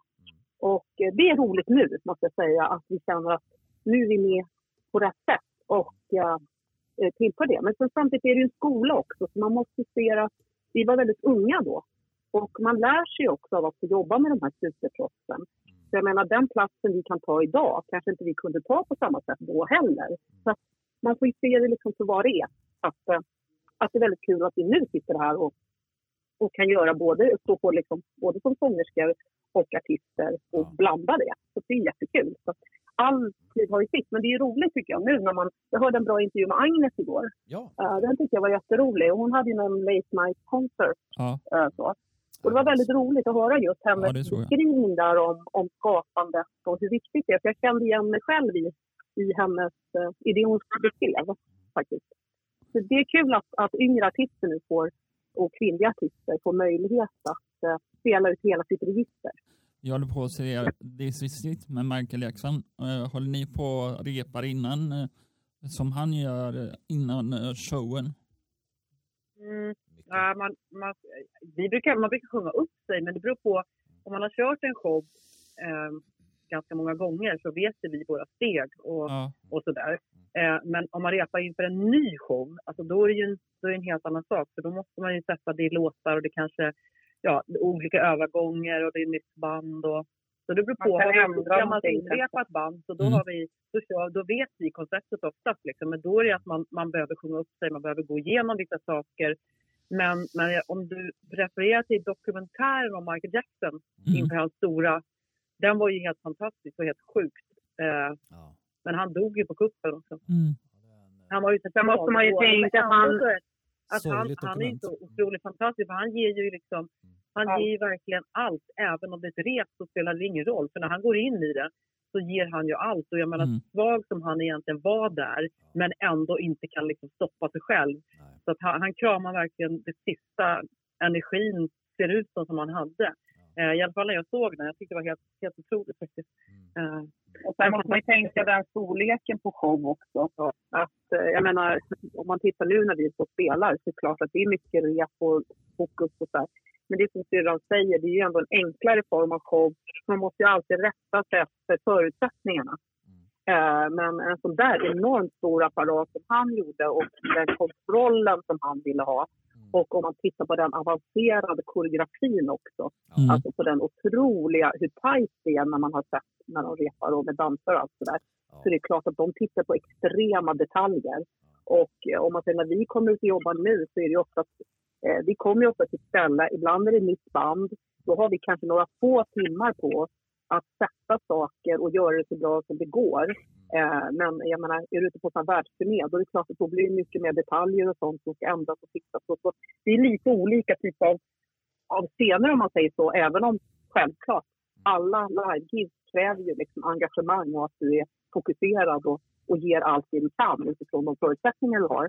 Och eh, det är roligt nu måste jag säga att vi känner att nu är vi med på rätt sätt och eh, tillför det. Men sen samtidigt är det en skola också så man måste se att vi var väldigt unga då. Och man lär sig också av att få jobba med de här superproffsen. Så jag menar den platsen vi kan ta idag kanske inte vi kunde ta på samma sätt då heller. Så man får ju se det liksom för vad det är. Att, eh, att det är väldigt kul att vi nu sitter här och, och kan göra både, stå på liksom, både som sångerskor och artister och blanda det. Så det är jättekul. Så all tid har ju sitt. Men det är roligt tycker jag nu när man... Jag hörde en bra intervju med Agnes igår. Ja. Uh, den tyckte jag var jätterolig. Och hon hade ju någon late night concert. Ja, eh, så. Och det var väldigt roligt att höra just Ja, hennes jag. beskrivning där om, om skapandet och hur viktigt det är. För jag kände igen mig själv i, i hennes, uh, i det hon beskrev faktiskt. Så det är kul att, att yngre artister nu får, och kvinnliga artister får möjlighet att uh, spela ut hela sitt register. Jag håller på att se This is it med Michael Jackson. Eh, Håller ni på att repar innan, eh, som han gör eh, innan showen? Mm. Ja, man, man, vi brukar, man brukar sjunga upp sig, men det beror på. Om man har kört en show eh, ganska många gånger så vet vi våra steg och, Ja, och sådär. Eh, men om man repar inför en ny show, alltså då, är det ju en, då är det en helt annan sak. För då måste man ju sätta det i låtar och det kanske ja, olika övergångar och det är nytt band. Och, så det beror på. Man kan Har vi ändra ett gammalt inrepat band så då, Mm. har vi, då, kör, då vet vi konceptet oftast. Liksom. Men då är det att man, man behöver sjunga upp sig, man behöver gå igenom vissa saker. Men, men om du refererar till dokumentären om Michael Jackson mm. inför hans stora, den var ju helt fantastisk och helt sjukt. Eh, Ja. men han dog ju på kuppen också. Mm. Han var ju så Sen måste man ju tänka att han- Att han, han är ju så otroligt fantastisk för han ger ju liksom han Ja. ger ju verkligen allt. Även om det är ett rep så spelar det ingen roll. För när han går in i det så ger han ju allt. Och jag menar Mm. svag som han egentligen var där men ändå inte kan liksom stoppa sig själv. Nej. Så att han, han kramar verkligen det sista energin ser ut som, som han hade. Eh, I alla fall när jag såg den. Jag tyckte det var helt, helt otroligt faktiskt. Mm. Eh, Och sen måste man ju tänka den storleken på show också. Så att, eh, jag menar, om man tittar nu när vi på spelar så är det klart att det är mycket rep och fokus och så här. Men det som syrran säger, det är ju ändå en enklare form av show. Man måste ju alltid rätta sig efter förutsättningarna. Eh, Men en sån där enormt stor apparat som han gjorde och den kontrollen som han ville ha. Och om man tittar på den avancerade koreografin också. Mm. Alltså på den otroliga, hur tajt det är när man har sett när de repar och med dansare och allt sådär. Ja. Så det är klart att de tittar på extrema detaljer. Och eh, om man säger när vi kommer ut och jobbar nu så är det ju ofta att eh, vi kommer ju ofta till ett ställe, ibland är det nytt band, då har vi kanske några få timmar på oss att sätta saker och göra det så bra som det går. Eh, men jag menar, är du ute på en världsturné då är det klart att det blir mycket mer detaljer och sånt som ska ändras och fixas. Så, så det är lite olika typer av, av scener om man säger så, även om självklart alla live kräver ju liksom engagemang och att du är fokuserad och, och ger allt det du kan utifrån de förutsättningar du har.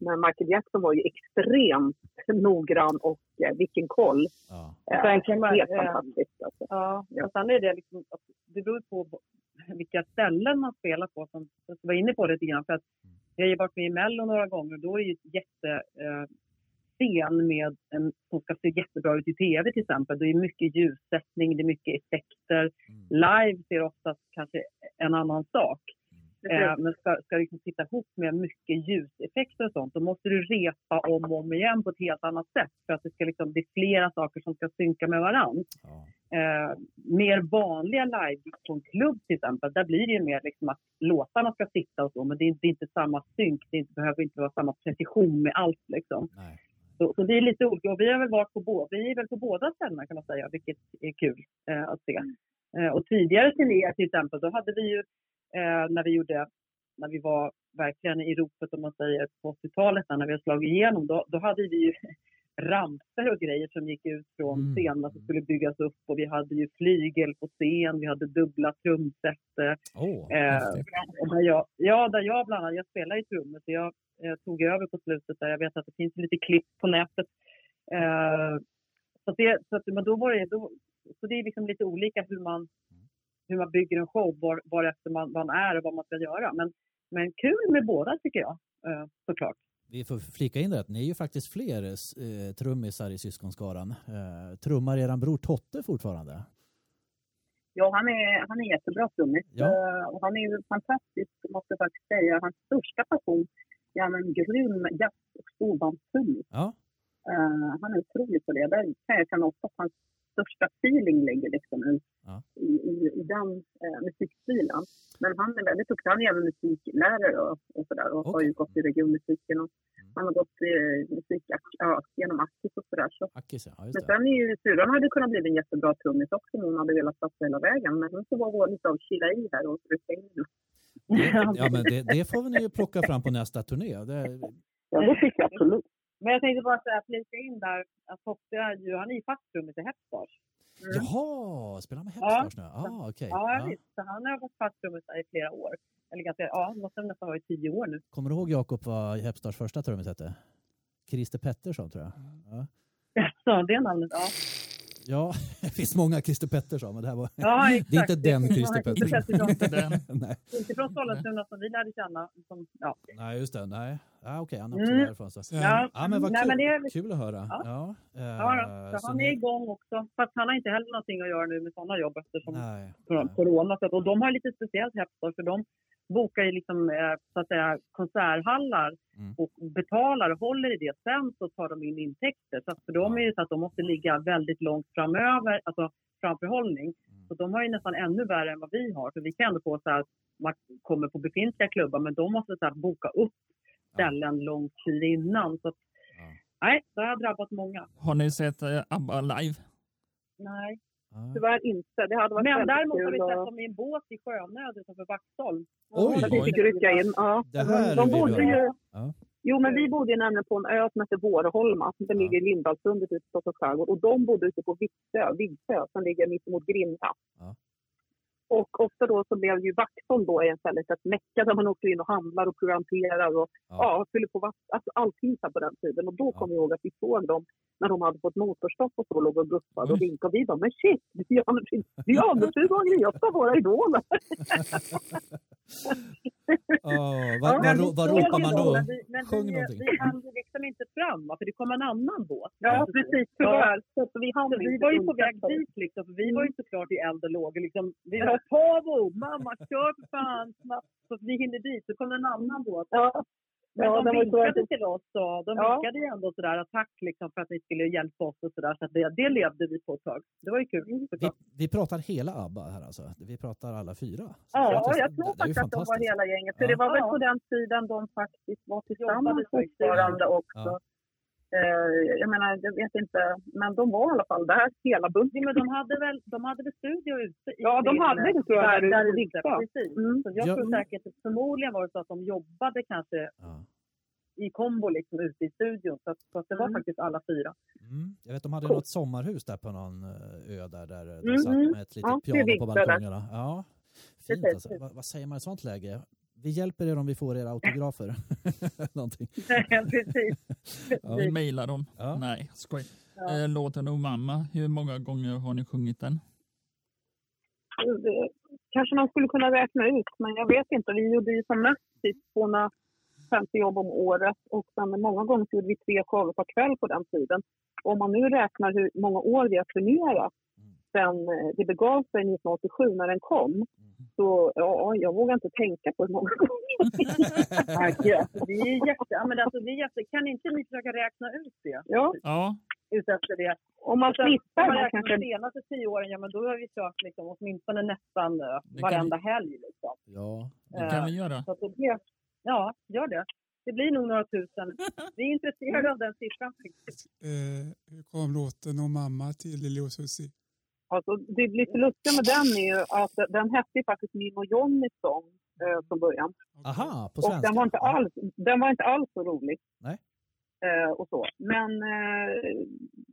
Men Michael Jackson var ju extremt noggrann och eh, vilken koll. Ja. Eh, Sen kan man- helt eh, fantastiskt. Alltså. Ja, och sen är det liksom, att det beror på vilka ställen man spelar på som du var inne på lite grann. För att jag har ju varit med i Mello några gånger och då är ju jätte eh, scen med en, som ska se jättebra ut i tv till exempel. Det är mycket ljussättning, det är mycket effekter. Live ser oftast kanske en annan sak. Eh, men ska, ska liksom sitta ihop med mycket ljuseffekter och sånt, då måste du repa om och om igen på ett helt annat sätt. För att det ska liksom, det är flera saker som ska synka med varandra. Ja. Eh, mer vanliga live på en klubb till exempel, där blir det ju mer liksom att låtarna ska sitta och så, men det är, det är inte samma synk, det inte, behöver inte vara samma precision med allt liksom. Nej. Så, så det är lite olika och vi har väl varit på, vi är väl på båda ställena kan man säga, vilket är kul eh, att se. Eh, och tidigare turnéer till exempel, då hade vi ju eh, när vi gjorde, när vi var verkligen i ropet om man säger på 80-talet när vi har slagit igenom, då, då hade vi ju ramper och grejer som gick ut från Mm. scenen som skulle byggas upp och vi hade ju flygel på scen, vi hade dubbla trumset. Åh, Eh, där jag, ja, där jag bland annat, jag spelar i trummor så jag eh, tog över på slutet där. Jag vet att det finns lite klipp på nätet. Eh, så, det, så, att, men då var det, då, så det är liksom lite olika hur man, hur man bygger en show, var, var efter man, man är och vad man ska göra. Men, men kul med båda tycker jag, eh, såklart. Vi får flika in det att ni är ju faktiskt fler eh, trummisar i syskonskaran. Eh, trummar eran bror Totte fortfarande? Ja, han är, han är jättebra trummis. Ja. Eh, och han är ju fantastisk, måste jag faktiskt säga. Hans största passion är han en grym jazz och storbandstrummis. Ja, Eh, han är otrolig på det. Där kan jag känna ofta att hans största feeling ligger liksom i, Ja. i, i, i den eh, musikstilen. Men han är väldigt duktig. Han är även musiklärare och, och sådär och har Okej. ju gått i regionmusiken. Och han har gått eh, musik ja, genom Akis och sådär. Så. Akis ja, Men sen är ju syrran hade kunnat bli en jättebra trummis också om hon hade velat satsa hela vägen. Men hon får vara lite av chilla i här och rycka in. Ja, men det, det får vi ju plocka fram på nästa turné. Det, Ja, det tycker jag absolut. Men jag tänkte bara säga, flika in där, att Totte är ju, han är ju fast trummis i Hepstars. Jaha, spelar med Ja. Hepstars nu? Ah, okej. Ja, Ja. visst. Så han har varit fast trummis i flera år. Eller ganska, ja, måste nästan vara i tio år nu. Kommer du ihåg Jakob vad Hepstars första trummis hette? Christer Pettersson tror jag. Ja, *laughs* Så det namnet, ja. Ja *laughs* det finns många Christer Pettersson men det här var... Ja, *laughs* exakt. Det är inte den Christer Pettersson. Pettersson. Inte *laughs* den. Nej. Inte från Sollentuna som vi lärde känna. Som, ja. Nej, just det. Nej. Ja, okej, han är också Mm. därifrån. Så. Ja. Ja, men vad Nej, kul, men det är- kul att höra. Ja. Ja. eh, Ja. Så han är igång också. Fast han har inte heller någonting att göra nu med sådana jobb eftersom Nej. cor- nej. corona. Och de har lite speciellt Hepstars för de bokar ju liksom, eh, så att säga, konserthallar Mm. och betalar och håller i det. Sen så tar de in intäkter. Så för dem är det så att de måste ligga väldigt långt framöver, alltså framförhållning. Mm. Så de har ju nästan ännu värre än vad vi har. För vi kan ändå få så här att man kommer på befintliga klubbar men de måste så här boka upp ställen långt tid innan. Så att, Ja. nej, det har drabbat många. Har ni sett eh, ABBA live? Nej. Tyvärr inte. Det hade varit Men däremot har vi sett dem i en båt i Sjönöd utanför Vaxholm. Oj, att vi fick rycka in. Ja. Det här de bodde ju, Ja. Jo, men vi bodde ju nämligen på en ö som heter Vårholma. Den Ja. ligger i Lindallsundet ute i Stockholms skärgård. Och de bodde ute på Viksö, Vigsö som ligger mitt emot Grimma. Ja. Och ofta då så blev ju Vaxholm då en sån här litet mecka där man åker in och handlar och provianterar och Ja. ja. fyller på vatten. Alltså allting på den tiden. Och då Ja. kom vi ihåg att vi såg dem när de hade fått motorstopp och så låg och guppade och Oj. vinkade. Vi bara, men shit, det är Anders, det är Anders Yvonne Greta, våra idoler. *laughs* Ja, vad, Ja, vad, vad ropar man då? Men vi, men Sjung vi, någonting. vi hann liksom inte fram, för det kom en annan båt. Ja, precis. Tyvärr. Så vi hann Så vi inte var ju på väg dit liksom, för vi var ju såklart i eld och lågor. Liksom. Vi var Pavo, mamma kör för fan! snabbt." Så att vi hinner dit, så kom en annan båt. Ja. Men Ja, de vinkade till oss och de Ja. vinkade ju ändå sådär attack liksom för att ni skulle hjälpa oss och sådär. Så att det, det levde vi på ett tag. Det var ju kul Vi, såklart. vi pratar hela ABBA här alltså. Vi pratar alla fyra. Så Ja, faktiskt- jag tror faktiskt att de var hela gänget. För Ja. det var väl Ja. på den tiden de faktiskt var tillsammans fortfarande också. Eh, jag menar, jag vet inte, men de var i alla fall där hela bunten. men de hade väl, de hade väl studio ute? I Ja, de hade det tror jag, där, där, ute, Vigstad. precis. Mm. Så jag Ja. tror säkert, förmodligen var det så att de jobbade kanske Ja. i kombo liksom ute i studion. Så, att, så att det var Mm. faktiskt alla fyra. Mm. Jag vet de hade Coolt. något sommarhus där på någon eh, ö där, där de Mhm. satt med ett litet Ja, piano på balkongerna. Ja, fint alltså. Va, vad säger man i sånt läge? Vi hjälper er om vi får era autografer. *laughs* Någonting. *laughs* precis. *laughs* Vi mejlar dem. Ja. Nej, skoj. Ja. Eh, Låten O mamma, hur många gånger har ni sjungit den? Det kanske man skulle kunna räkna ut, men jag vet inte. Vi gjorde ju som mest typ 250 jobb om året och sen många gånger gjorde vi tre shower per kväll på den tiden. Om man nu räknar hur många år vi har turnerat sen eh, det begav sig 1987 när den kom, så ja, jag vågar inte tänka på hur många gånger. *laughs* Det är jätte, ja, men alltså, det är jätte, kan inte ni försöka räkna ut det? Ja, Ja, Utefter det. om man om man man räknar kanske... de senaste tio åren, ja men då har vi kört liksom, åtminstone nästan eh, kan varenda helg. Liksom. Ja. det kan vi göra. Så att det blir, ja, gör det. Det blir nog några tusen. Vi är intresserade av den siffran. Eh, hur kom låten om mamma till Lili och Susie? Alltså, det lite lustiga med den är ju att den hette faktiskt Min och Johnnys sång eh, från början. Aha, på Och svenska. den var inte alls, den var inte alls så rolig. Nej. Eh, och så. Men eh,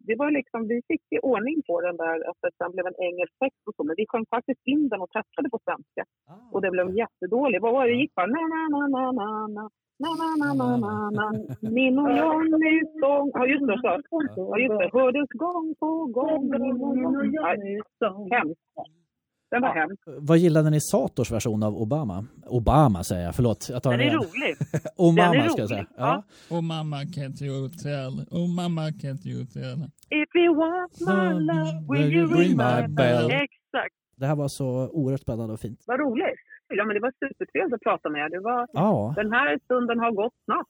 det var liksom, vi fick ju ordning på den där, att det sen blev en engelsk text och så. Men vi sjöng faktiskt in den och testade på svenska. Ah, Och det blev jättedåligt. Vad var det gick bara? Na, na, na, na, na, na. Na, na, na, na, na. Min och Johnnys sång. Ja, just det. Så. Ja, just det. Hördes gång på gång. Min och Johnny. Ja, Hemskt. Den var hemsk. Vad gillade ni Sators version av Obama? Obama säger jag, förlåt. Jag tar Den den är igen. rolig. *laughs* Är ska jag säga. rolig, Ja. Oh mamma can't you tell, oh mamma can't you tell. If you want my love, will you ring my bell? Exakt. Det här var så oerhört spännande och fint. Vad roligt. Ja, men det var supertrevligt att prata med er. Det var, ja. Den här stunden har gått snabbt.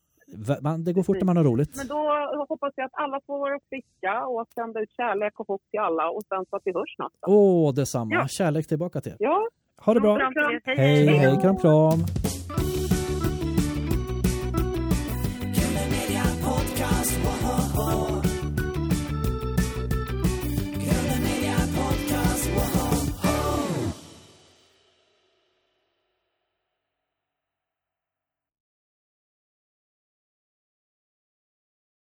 Man, det går fort när man har roligt. Men då hoppas jag att alla får vara friska och att sända ut kärlek och hopp till alla och sen så att vi hörs snart. Åh, oh, detsamma. Ja. Kärlek tillbaka till er. Ja. Ha det bra. Kram, kram. Hej, hej, hej, hej. Kram, kram. Podcast,